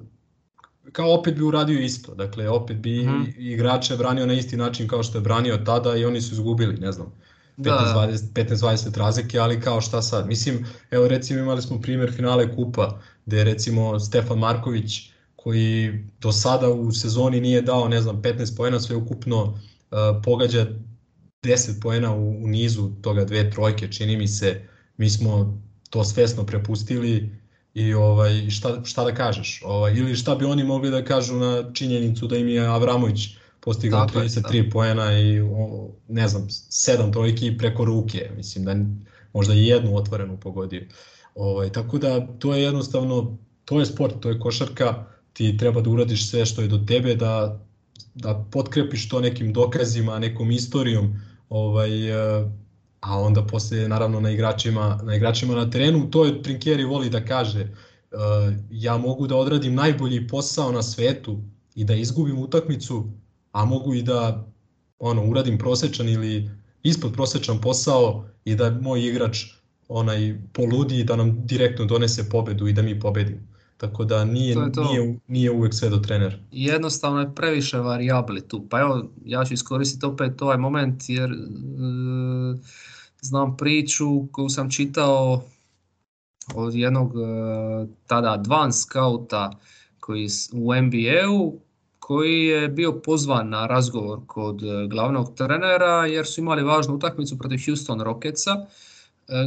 S1: kao opet bi uradio isto, dakle opet bi hmm. igrače branio na isti način kao što je branio tada i oni su izgubili, ne znam, 15-20 razlike, ali kao šta sad, mislim, evo recimo imali smo primjer finale Kupa, gde je recimo Stefan Marković koji do sada u sezoni nije dao, ne znam, 15 pojena, sve ukupno pogađa 10 poena u, u nizu toga dve trojke, čini mi se, mi smo to svesno prepustili i ovaj šta, šta da kažeš, ovaj ili šta bi oni mogli da kažu na činjenicu da im je Avramović postigao 33 poena i ne znam, sedam trojki preko ruke, mislim da možda i jednu otvorenu pogodio. Ovaj tako da to je jednostavno to je sport, to je košarka, ti treba da uradiš sve što je do tebe da da potkrepiš to nekim dokazima, nekom istorijom Ovaj, e, a onda poslije naravno na igračima, na igračima na terenu, to je Trinkieri voli da kaže, e, ja mogu da odradim najbolji posao na svetu i da izgubim utakmicu, a mogu i da ono uradim prosečan ili ispod prosečan posao i da moj igrač onaj poludi da nam direktno donese pobedu i da mi pobedimo. Tako da nije, nije, nije uvijek sve do trener.
S2: Jednostavno je previše variabli tu. Pa evo, ja ću iskoristiti opet ovaj moment jer e, znam priču koju sam čitao od jednog e, tada advanced skauta koji u NBA-u koji je bio pozvan na razgovor kod e, glavnog trenera jer su imali važnu utakmicu protiv Houston Rocketsa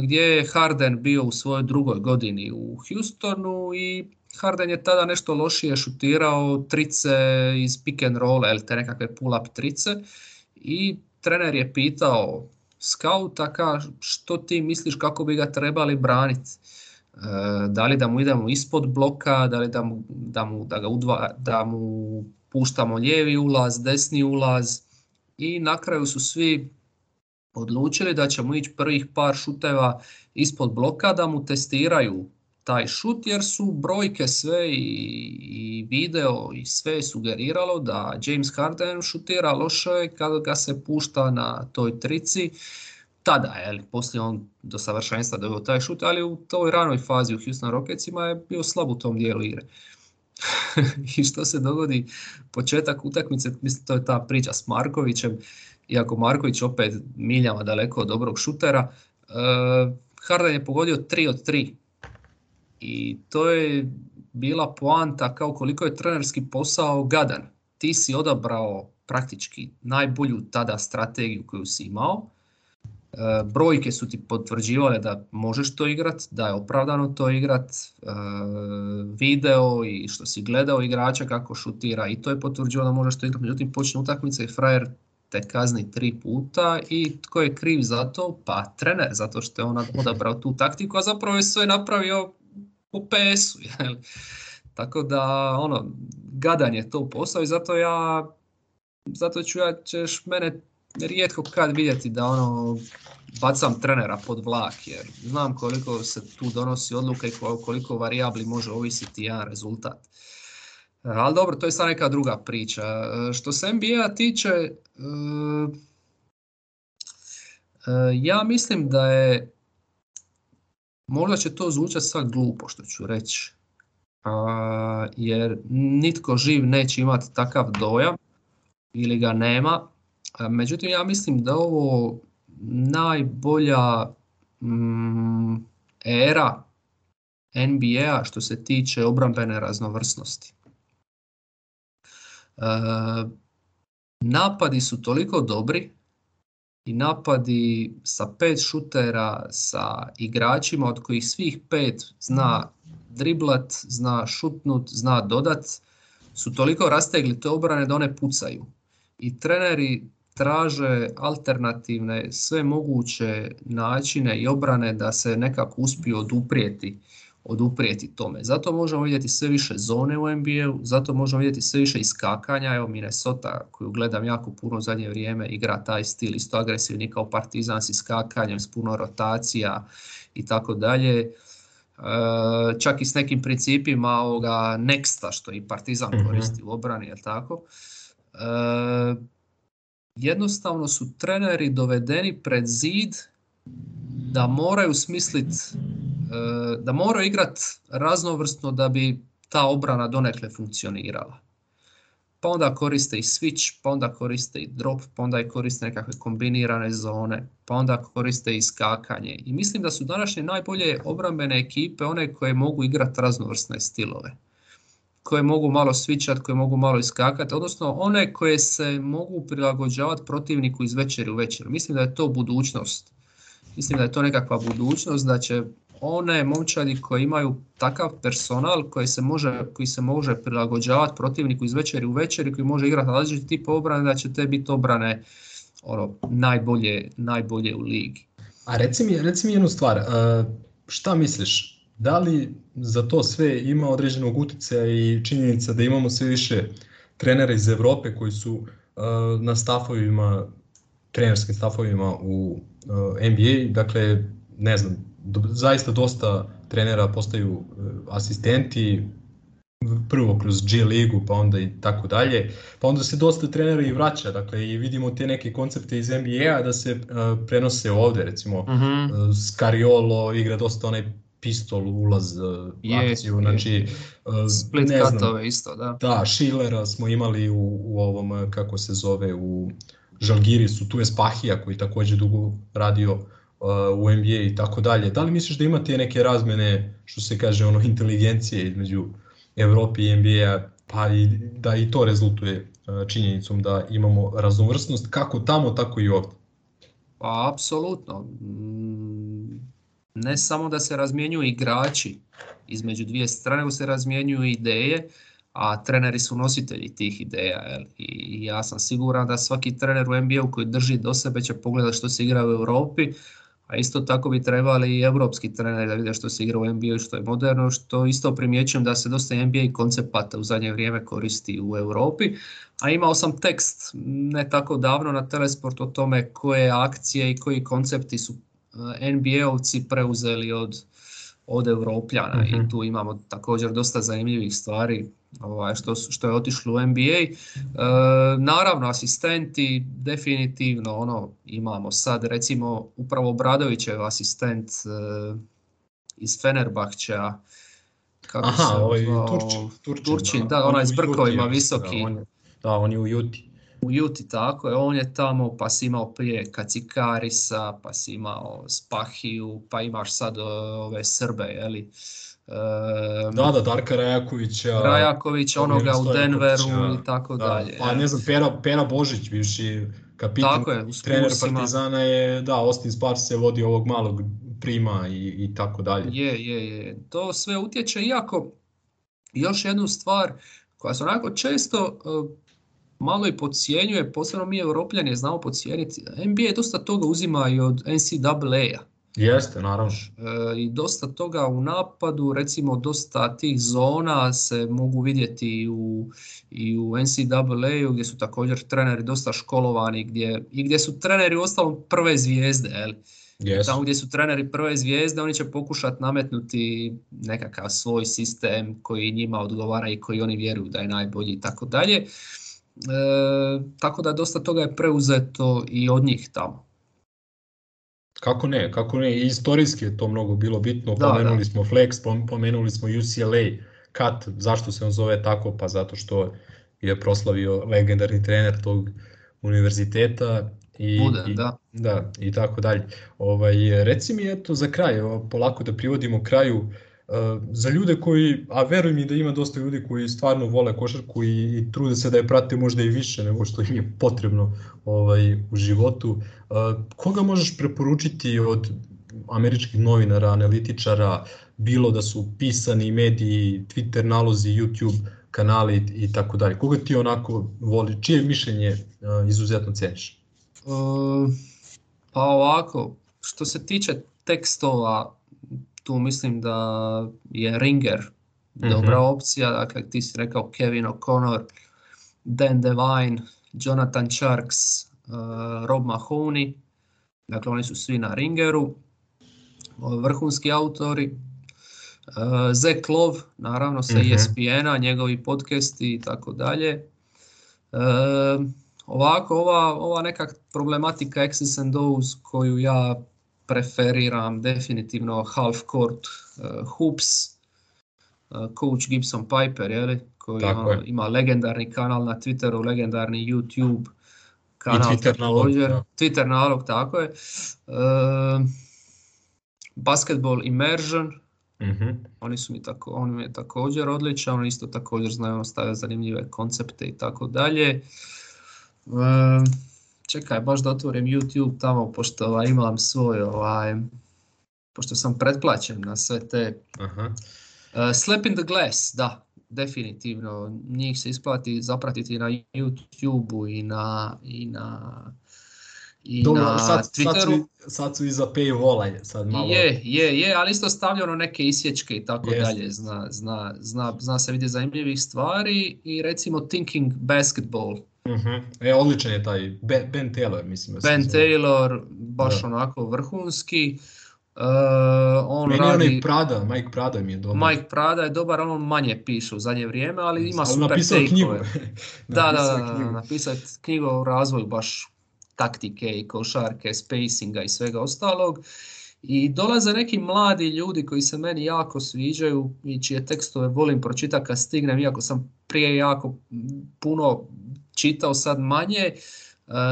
S2: gdje je Harden bio u svojoj drugoj godini u Houstonu i Harden je tada nešto lošije šutirao trice iz pick and rolla, ili te nekakve pull-up trice. I trener je pitao scouta ka, što ti misliš kako bi ga trebali braniti. E, da li da mu idemo ispod bloka, da li da mu, da mu, da ga da mu puštamo lijevi ulaz, desni ulaz. I na kraju su svi odlučili da ćemo ići prvih par šuteva ispod bloka da mu testiraju taj šut jer su brojke sve i, video i sve sugeriralo da James Harden šutira loše kada ga se pušta na toj trici. Tada, je, poslije on do savršenstva dobio taj šut, ali u toj ranoj fazi u Houston Rocketsima je bio slab u tom dijelu igre. I što se dogodi početak utakmice, mislim to je ta priča s Markovićem, iako Marković opet miljama daleko od dobrog šutera, e, Harden je pogodio 3 od 3 i to je bila poanta kao koliko je trenerski posao gadan. Ti si odabrao praktički najbolju tada strategiju koju si imao. E, brojke su ti potvrđivale da možeš to igrat, da je opravdano to igrat, e, video i što si gledao igrača kako šutira i to je potvrđivalo da možeš to igrat, međutim počne utakmica i frajer te kazni tri puta i tko je kriv za to? Pa trener, zato što je on odabrao tu taktiku, a zapravo je sve napravio u pesu. Tako da, ono, gadanje to posao i zato ja, zato ću ja, ćeš mene rijetko kad vidjeti da ono, bacam trenera pod vlak jer znam koliko se tu donosi odluka i koliko varijabli može ovisiti jedan rezultat. E, Ali dobro, to je sad neka druga priča. E, što se NBA tiče, e, ja mislim da je Možda će to zvučati sad glupo što ću reći, a, jer nitko živ neće imati takav dojam ili ga nema. međutim, ja mislim da ovo najbolja mm, era NBA što se tiče obrambene raznovrsnosti. napadi su toliko dobri i napadi sa pet šutera, sa igračima od kojih svih pet zna driblat, zna šutnut, zna dodat, su toliko rastegli te obrane da one pucaju. I treneri traže alternativne sve moguće načine i obrane da se nekako uspiju oduprijeti oduprijeti tome. Zato možemo vidjeti sve više zone u NBA-u, zato možemo vidjeti sve više iskakanja. Evo Minnesota koju gledam jako puno u zadnje vrijeme igra taj stil isto agresivni kao Partizan s iskakanjem, s puno rotacija i tako dalje. E, čak i s nekim principima ovoga Nexta što i Partizan mhm. koristi u obrani, jel tako? E, jednostavno su treneri dovedeni pred zid da moraju smisliti E, da moraju igrati raznovrsno da bi ta obrana donekle funkcionirala. Pa onda koriste i switch, pa onda koriste i drop, pa onda koriste nekakve kombinirane zone, pa onda koriste i skakanje. I mislim da su današnje najbolje obrambene ekipe one koje mogu igrati raznovrsne stilove. Koje mogu malo switchat, koje mogu malo iskakati, odnosno one koje se mogu prilagođavati protivniku iz večeri u večeru. Mislim da je to budućnost mislim da je to nekakva budućnost, da će one momčadi koji imaju takav personal koji se može, koji se može prilagođavati protivniku iz večeri u večeri, koji može igrati različiti tip obrane, da će te biti obrane oro najbolje, najbolje u ligi.
S1: A reci mi, reci mi jednu stvar, e, šta misliš, da li za to sve ima određenog utjecaja i činjenica da imamo sve više trenera iz Europe koji su e, na stafovima, trenerskim stafovima u e, NBA, dakle ne znam, zaista dosta trenera postaju e, asistenti, prvo kroz G ligu pa onda i tako dalje, pa onda se dosta trenera i vraća, dakle i vidimo te neke koncepte iz NBA-a da se e, prenose ovdje, recimo mm Scariolo igra dosta onaj pistol ulaz
S2: je,
S1: akciju, je, znači
S2: Split ne znam, isto, da.
S1: Da, Schillera smo imali u, u ovom, kako se zove, u Žalgirisu, tu je Spahija koji također dugo radio Eh, u NBA i tako dalje. Da li misliš da ima neke razmene, što se kaže, ono inteligencije između Evropi i NBA, pa i, da i to rezultuje eh, činjenicom da imamo raznovrsnost kako tamo, tako i ovdje?
S2: Pa, apsolutno. Mm, ne samo da se razmjenjuju igrači između dvije strane, nego se razmjenjuju ideje, a treneri su nositelji tih ideja. I ja sam siguran da svaki trener u NBA-u koji drži do sebe će pogledati što se igra u Europi, a isto tako bi trebali i europski treneri da vide što se igra u NBA i što je moderno, što isto primjećujem da se dosta NBA koncepata u zadnje vrijeme koristi u Europi. A imao sam tekst ne tako davno na Telesport o tome koje akcije i koji koncepti su e, NBA-ovci preuzeli od od Europljana i mhm. tu imamo također dosta zanimljivih stvari ovaj, što, što je otišlo u NBA. E, naravno, asistenti, definitivno ono imamo sad recimo upravo Bradovićev asistent e, iz Fenerbahća,
S1: Aha, se ovaj,
S2: Turčin, Turčin, da, onaj s brkovima visoki.
S1: Da, on je u Juti
S2: u Juti tako je, on je tamo pa si imao prije Kacikarisa, pa si imao Spahiju, pa imaš sad e, ove Srbe, jeli? E,
S1: da, da, Darka Rajakovića. Rajaković,
S2: onoga u Denveru
S1: znači,
S2: i tako dalje.
S1: Pa ne znam, Pera, Božić, bivši
S2: kapitan,
S1: trener Partizana je, da, Austin Spars se vodi ovog malog prima i, i tako dalje. Je, je,
S2: je. To sve utječe, iako još jednu stvar koja se onako često e, malo i podcijenjuje, posebno mi europljani znamo podcijeniti. NBA dosta toga uzima i od NCAA-a.
S1: Jeste, naravno.
S2: E, I dosta toga u napadu, recimo dosta tih zona se mogu vidjeti i u, i u NCAA-u gdje su također treneri dosta školovani gdje, i gdje su treneri uostalom prve zvijezde. Tamo gdje su treneri prve zvijezde, oni će pokušati nametnuti nekakav svoj sistem koji njima odgovara i koji oni vjeruju da je najbolji i tako dalje. E, tako da dosta toga je preuzeto i od njih tamo.
S1: Kako ne, kako ne, istorijski je to mnogo bilo bitno, da, pomenuli smo Flex, pomenuli smo UCLA, Kat, zašto se on zove tako? Pa zato što je proslavio legendarni trener tog univerziteta i, Bude, i,
S2: da.
S1: da. i tako dalje. Ovaj, reci mi eto za kraj, polako da privodimo kraju, za ljude koji, a veruj mi da ima dosta ljudi koji stvarno vole košarku i, trude se da je prate možda i više nego što im je potrebno ovaj, u životu. Eh, koga možeš preporučiti od američkih novinara, analitičara, bilo da su pisani mediji, Twitter nalozi, YouTube kanali i tako dalje. Koga ti onako voli, čije mišljenje eh, izuzetno ceniš? Eh,
S2: pa ovako, što se tiče tekstova tu mislim da je Ringer dobra mhm. opcija, dakle ti si rekao Kevin O'Connor, Dan Devine, Jonathan Charks eh, Rob Mahoney, dakle oni su svi na Ringeru, vrhunski autori, uh, eh, Zek Lov, naravno sa mm-hmm. ESPN-a, njegovi podcasti i tako dalje. Eh, ovako, ova, ova neka problematika X's and koju ja preferiram definitivno half court eh, hoops, eh, coach Gibson Piper, jeli, koji ono ima legendarni kanal na Twitteru, legendarni YouTube
S1: kanal Twitter Nalog,
S2: tako je. Uh, basketball Immersion,
S1: mhm.
S2: oni su mi tako, on mi je također odličan, oni isto također znaju ono, stavljati zanimljive koncepte i tako dalje čekaj, baš da otvorim YouTube tamo, pošto ovaj, imam svoj, ovaj, pošto sam pretplaćen na sve te.
S1: Aha. Uh,
S2: Slap in the Glass, da, definitivno. Njih se isplati zapratiti na YouTube-u i na, i na i na sad, Twitteru.
S1: su, sad su iza sad malo.
S2: Je, je, je, ali isto stavljeno neke isječke i tako dalje, zna, zna, zna, zna se vidjeti zanimljivih stvari i recimo Thinking Basketball,
S1: uh E, odličan je taj Ben, Taylor, mislim.
S2: ben Taylor, baš onako vrhunski. Uh, on Meni radi... onaj
S1: Prada, Mike Prada mi je dobar.
S2: Mike Prada je dobar, on manje piše u zadnje vrijeme, ali ima
S1: ali super napisao take-ove. knjigu.
S2: da, da, napisao knjigu o razvoju baš taktike i košarke, spacinga i svega ostalog. I dolaze neki mladi ljudi koji se meni jako sviđaju i čije tekstove volim pročitati kad stignem, iako sam prije jako puno čitao sad manje, e,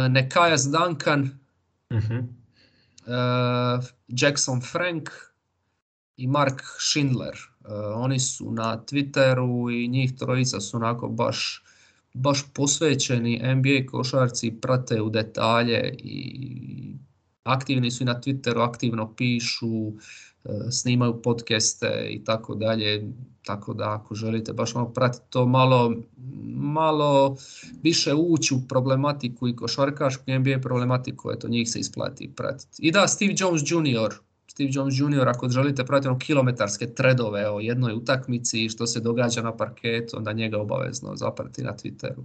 S2: Nekajas Duncan,
S1: uh
S2: Jackson Frank i Mark Schindler. E, oni su na Twitteru i njih trojica su onako baš baš posvećeni NBA košarci, prate u detalje i aktivni su i na Twitteru, aktivno pišu E, snimaju podcaste i tako dalje, tako da ako želite baš malo pratiti to, malo, malo više ući u problematiku i košarkašku NBA problematiku, eto njih se isplati pratiti. I da, Steve Jones Jr., Steve Jones Jr. ako želite pratiti ono kilometarske tredove o jednoj utakmici što se događa na parketu, onda njega obavezno zaprati na Twitteru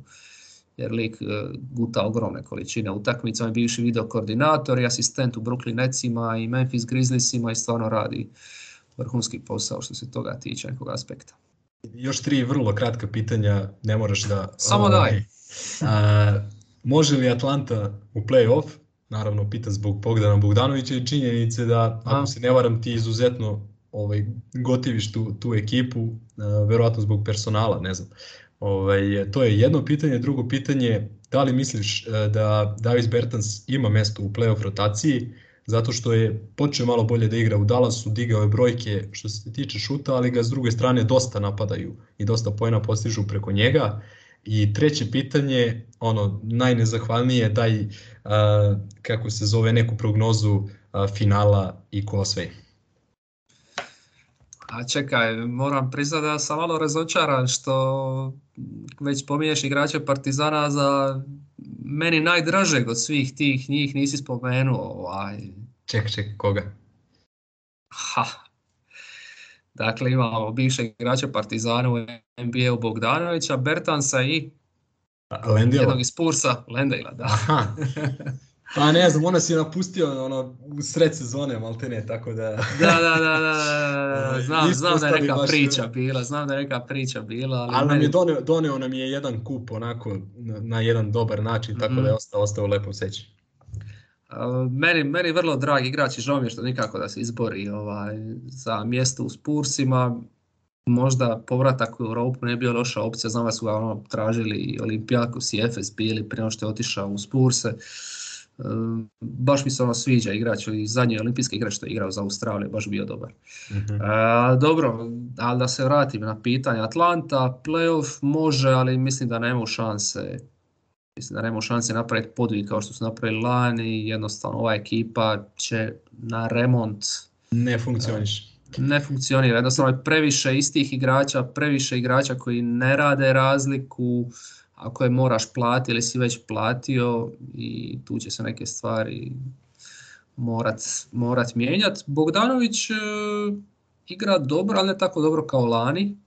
S2: jer lik e, guta ogromne količine utakmica, on je bivši video koordinator i asistent u Brooklyn Netsima i Memphis Grizzliesima i stvarno radi vrhunski posao što se toga tiče nekog aspekta.
S1: Još tri vrlo kratka pitanja, ne moraš da...
S2: Samo ovaj,
S1: daj! može li Atlanta u play-off? Naravno, pitan zbog Bogdana Bogdanovića i činjenice da, ako se ne varam, ti izuzetno ovaj, gotiviš tu, tu ekipu, a, verovatno zbog personala, ne znam. Ovaj, to je jedno pitanje. Drugo pitanje, da li misliš e, da Davis Bertans ima mesto u playoff rotaciji? Zato što je počeo malo bolje da igra u Dallasu, digao je brojke što se tiče šuta, ali ga s druge strane dosta napadaju i dosta pojena postižu preko njega. I treće pitanje, ono najnezahvalnije, daj e, kako se zove neku prognozu e, finala i kola sve.
S2: A čekaj, moram priznati da sam malo razočaran što već spominješ igrače Partizana za meni najdražeg od svih tih njih nisi spomenuo. Ovaj.
S1: Ček, ček, koga?
S2: Ha. Dakle, imamo bivšeg igrača Partizana u NBA-u Bogdanovića, Bertansa i
S1: Lendila. jednog iz
S2: Pursa, Lendila, da.
S1: Pa ne znam, ona si je napustio ono, u sred sezone, te ne, tako da...
S2: da, da, da, da, znam, znam da je neka priča e. bila, znam da je neka priča bila.
S1: Ali, ali nam je donio, donio nam je jedan kup onako na jedan dobar način, tako da je mhm. ostao, ostao lepo
S2: seći. Meni, meni vrlo drag igrač i žao mi je što nikako da se izbori ovaj, za mjesto u Spursima. Možda povratak u Europu ne bio loša opcija, znam da su ga ono, tražili i Olimpijakos i Efes bili prije što je otišao u Spurse. Ehm, baš mi se ono sviđa igrač, i zadnji olimpijski igrač što je igrao za Australiju, baš bio dobar. mm dobro, ali da se vratim na pitanje, Atlanta, playoff može, ali mislim da nema šanse mislim da nema šanse napraviti podvig kao što su napravili lani, jednostavno ova ekipa će na remont
S1: ne
S2: funkcioniš. Ehm, ne funkcionira, jednostavno je previše istih igrača, previše igrača koji ne rade razliku, ako je moraš platiti ili si već platio i tu će se neke stvari morat, morat mijenjati. Bogdanović e, igra dobro, ali ne tako dobro kao lani.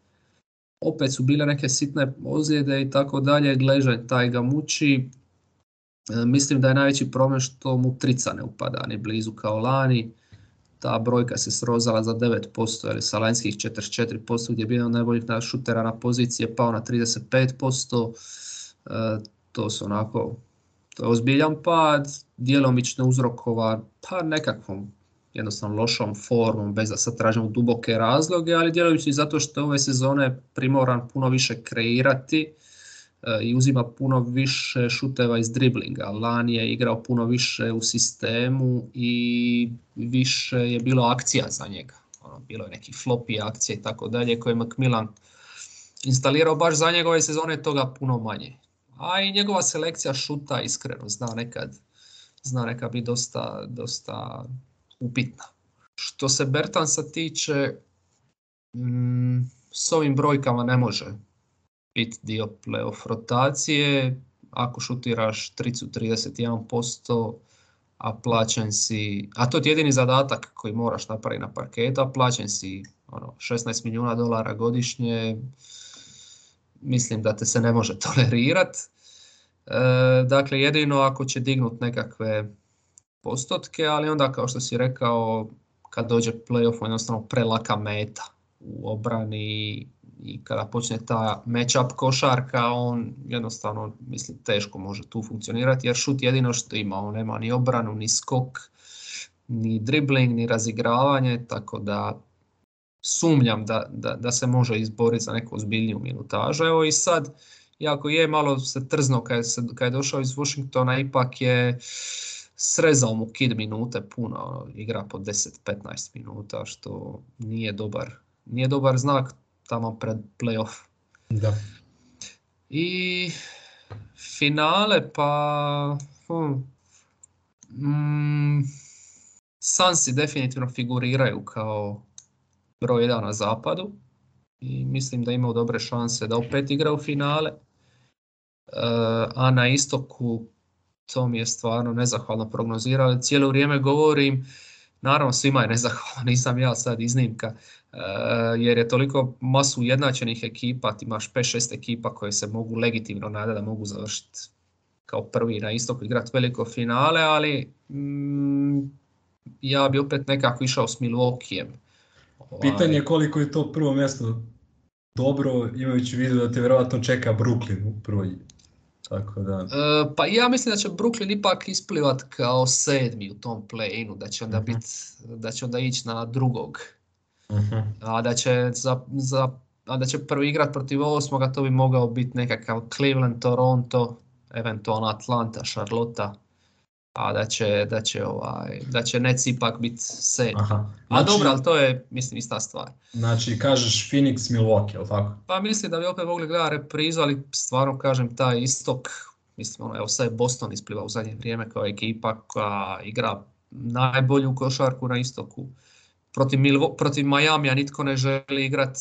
S2: Opet su bile neke sitne ozljede i tako dalje. Gležanj taj ga muči. E, mislim da je najveći problem što mu trica ne upada ni blizu kao lani. Ta brojka se srozala za 9%, ali sa lanjskih 44% gdje je bio najboljih šutera na pozicije pao na 35%. E, to su onako to je ozbiljan pad, djelomično uzrokova, pa nekakvom jednostavno lošom formom, bez da sad tražimo duboke razloge, ali djelomično i zato što je ove sezone primoran puno više kreirati e, i uzima puno više šuteva iz driblinga. Lan je igrao puno više u sistemu i više je bilo akcija za njega. Ono, bilo je neki flopi akcije i tako dalje koje je instalirao baš za njegove sezone, toga puno manje a i njegova selekcija šuta iskreno zna nekad, zna nekad biti dosta, dosta upitna. Što se Bertansa tiče, mm, s ovim brojkama ne može biti dio playoff rotacije. Ako šutiraš tricu 31%, a plaćen si, a to je jedini zadatak koji moraš napraviti na parketu, a plaćen si ono, 16 milijuna dolara godišnje, mislim da te se ne može tolerirati. E, dakle, jedino ako će dignut nekakve postotke, ali onda kao što si rekao, kad dođe playoff, on jednostavno prelaka meta u obrani i kada počne ta matchup košarka, on jednostavno mislim, teško može tu funkcionirati jer šut jedino što ima, on nema ni obranu, ni skok, ni dribbling, ni razigravanje, tako da sumnjam da, da, da se može izboriti za neku ozbiljniju minutažu. Evo i sad, iako je malo se trzno kad je, kad došao iz Washingtona, ipak je srezao mu kid minute puno, ono, igra po 10-15 minuta, što nije dobar, nije dobar znak tamo pred playoff.
S1: Da.
S2: I finale pa... Hmm, mm, Sansi definitivno figuriraju kao broj jedan na zapadu i mislim da imao dobre šanse da opet igra u finale. E, a na istoku to mi je stvarno nezahvalno prognozirao. Cijelo vrijeme govorim, naravno svima je nezahvalno, nisam ja sad iznimka, e, jer je toliko masu ujednačenih ekipa, ti imaš 5-6 ekipa koje se mogu legitimno nada da mogu završiti kao prvi na istoku igrati veliko finale, ali mm, ja bi opet nekako išao s Milwaukeeem
S1: Pitanje je ovaj. koliko je to prvo mjesto dobro, imajući vidu da te vjerojatno čeka Brooklyn u prvoj. Tako da.
S2: E, pa ja mislim da će Brooklyn ipak isplivat kao sedmi u tom play-inu, da će onda, uh da će onda ići na drugog. uh A da će za, za a da će prvi igrat protiv osmoga, to bi mogao biti nekakav Cleveland, Toronto, eventualno Atlanta, Charlotte, a da će, da će, ovaj, da će Nets ipak biti sen. A znači- dobro, ali to je mislim ista stvar.
S1: Znači kažeš Phoenix Milwaukee, tako?
S2: Pa mislim da bi opet mogli gledati reprizu, ali stvarno kažem taj istok, mislim ono, evo sad je Boston ispliva u zadnje vrijeme kao ekipa koja igra najbolju košarku na istoku. Protiv, Milvo, protiv Miami-a nitko ne želi igrati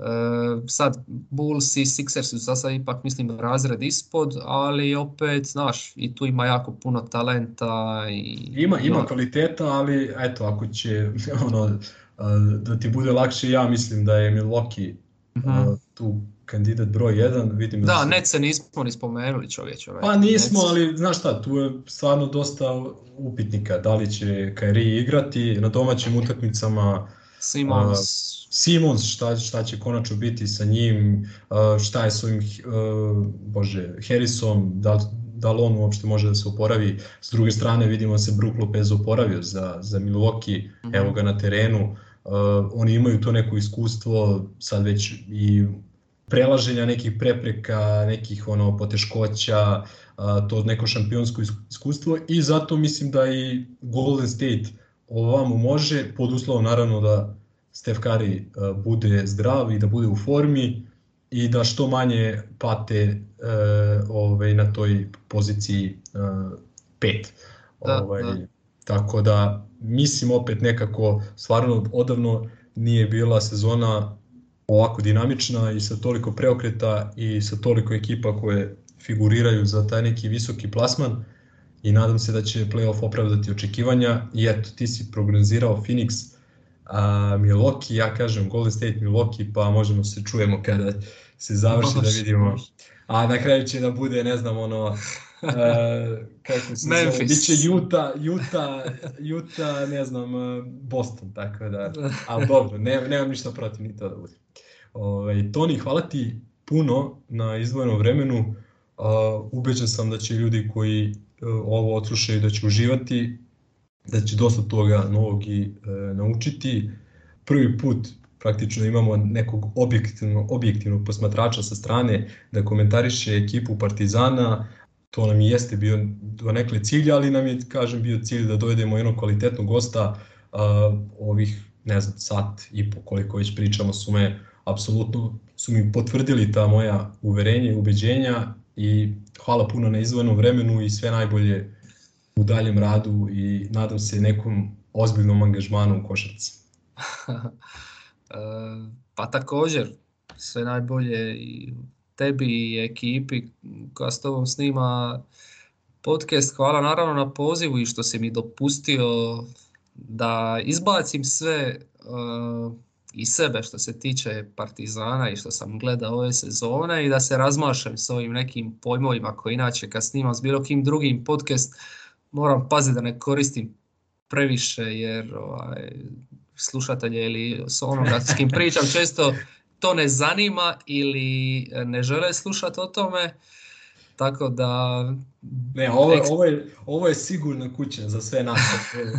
S2: Eh, sad Bulls i Sixers su ipak mislim razred ispod, ali opet znaš i tu ima jako puno talenta. I, ima, ima ono.
S1: kvaliteta, ali eto ako će ono, eh, da ti bude lakše, ja mislim da je Milwaukee eh, mhm. tu kandidat broj jedan vidim
S2: da... Da, se... Nece nismo ni spomenuli čovječe.
S1: Ovaj. Pa nismo, ali znaš šta, tu je stvarno dosta upitnika, da li će Kairi igrati na domaćim utakmicama.
S2: Svi
S1: Simons, šta, šta će konačno biti sa njim, šta je s ovim, bože, Harrisom, da, da li on uopšte može da se oporavi. S druge strane vidimo da se Brook Lopez oporavio za, za Milwaukee, mhm. evo ga na terenu. oni imaju to neko iskustvo, sad već i prelaženja nekih prepreka, nekih ono poteškoća, to neko šampionsko iskustvo i zato mislim da i Golden State ovamo može, pod uslovom naravno da Steph e, bude zdrav i da bude u formi i da što manje pate e, ovaj, na toj poziciji e, pet
S2: Ovaj,
S1: tako da mislim opet nekako stvarno odavno nije bila sezona ovako dinamična i sa toliko preokreta i sa toliko ekipa koje figuriraju za taj neki visoki plasman i nadam se da će playoff opravdati očekivanja i eto ti si prognozirao Phoenix a, Milwaukee, ja kažem Golden State Milwaukee, pa možemo se čujemo kada se završi da vidimo. A na kraju će da bude, ne znam, ono, e, kako se Juta, ne znam, e, Boston, tako da, ali dobro, ne, nemam ništa protiv ni to da bude. To ovaj, Toni, hvala ti puno na izdvojenom vremenu, uh, ubeđen sam da će ljudi koji uh, ovo odslušaju da će uživati, da će dosta toga novog i e, naučiti. Prvi put praktično imamo nekog objektivno, objektivnog posmatrača sa strane da komentariše ekipu Partizana, to nam i jeste bio do nekle cilj, ali nam je, kažem, bio cilj da dovedemo jednog kvalitetnog gosta ovih, ne znam, sat i po koliko već pričamo su me, apsolutno su mi potvrdili ta moja uverenja i ubeđenja i hvala puno na izvojenom vremenu i sve najbolje u daljem radu i nadam se nekom ozbiljnom angažmanu u košarci.
S2: E, pa također, sve najbolje i tebi i ekipi koja s tobom snima podcast. Hvala naravno na pozivu i što si mi dopustio da izbacim sve uh, i sebe što se tiče Partizana i što sam gledao ove sezone i da se razmašam s ovim nekim pojmovima koji inače kad snimam s bilo kim drugim podcast moram paziti da ne koristim previše jer ovaj, slušatelje ili s onoga s kim pričam često to ne zanima ili ne žele slušati o tome. Tako da...
S1: Ne, ovo, ovo, je, sigurno je kuća za sve nas,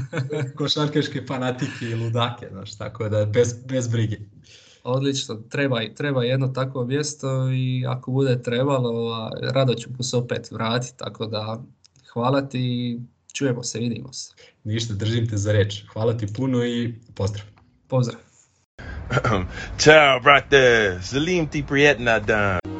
S1: košarkaške fanatike i ludake, znaš, tako da bez, bez brige.
S2: Odlično, treba, treba jedno takvo mjesto i ako bude trebalo, rado ću se opet vratiti, tako da Hvala ti čujemo se, vidimo se.
S1: Ništa, držim te za reč. Hvala ti puno i pozdrav.
S2: Pozdrav. Ćao, brate. Zalim ti prijetna dan.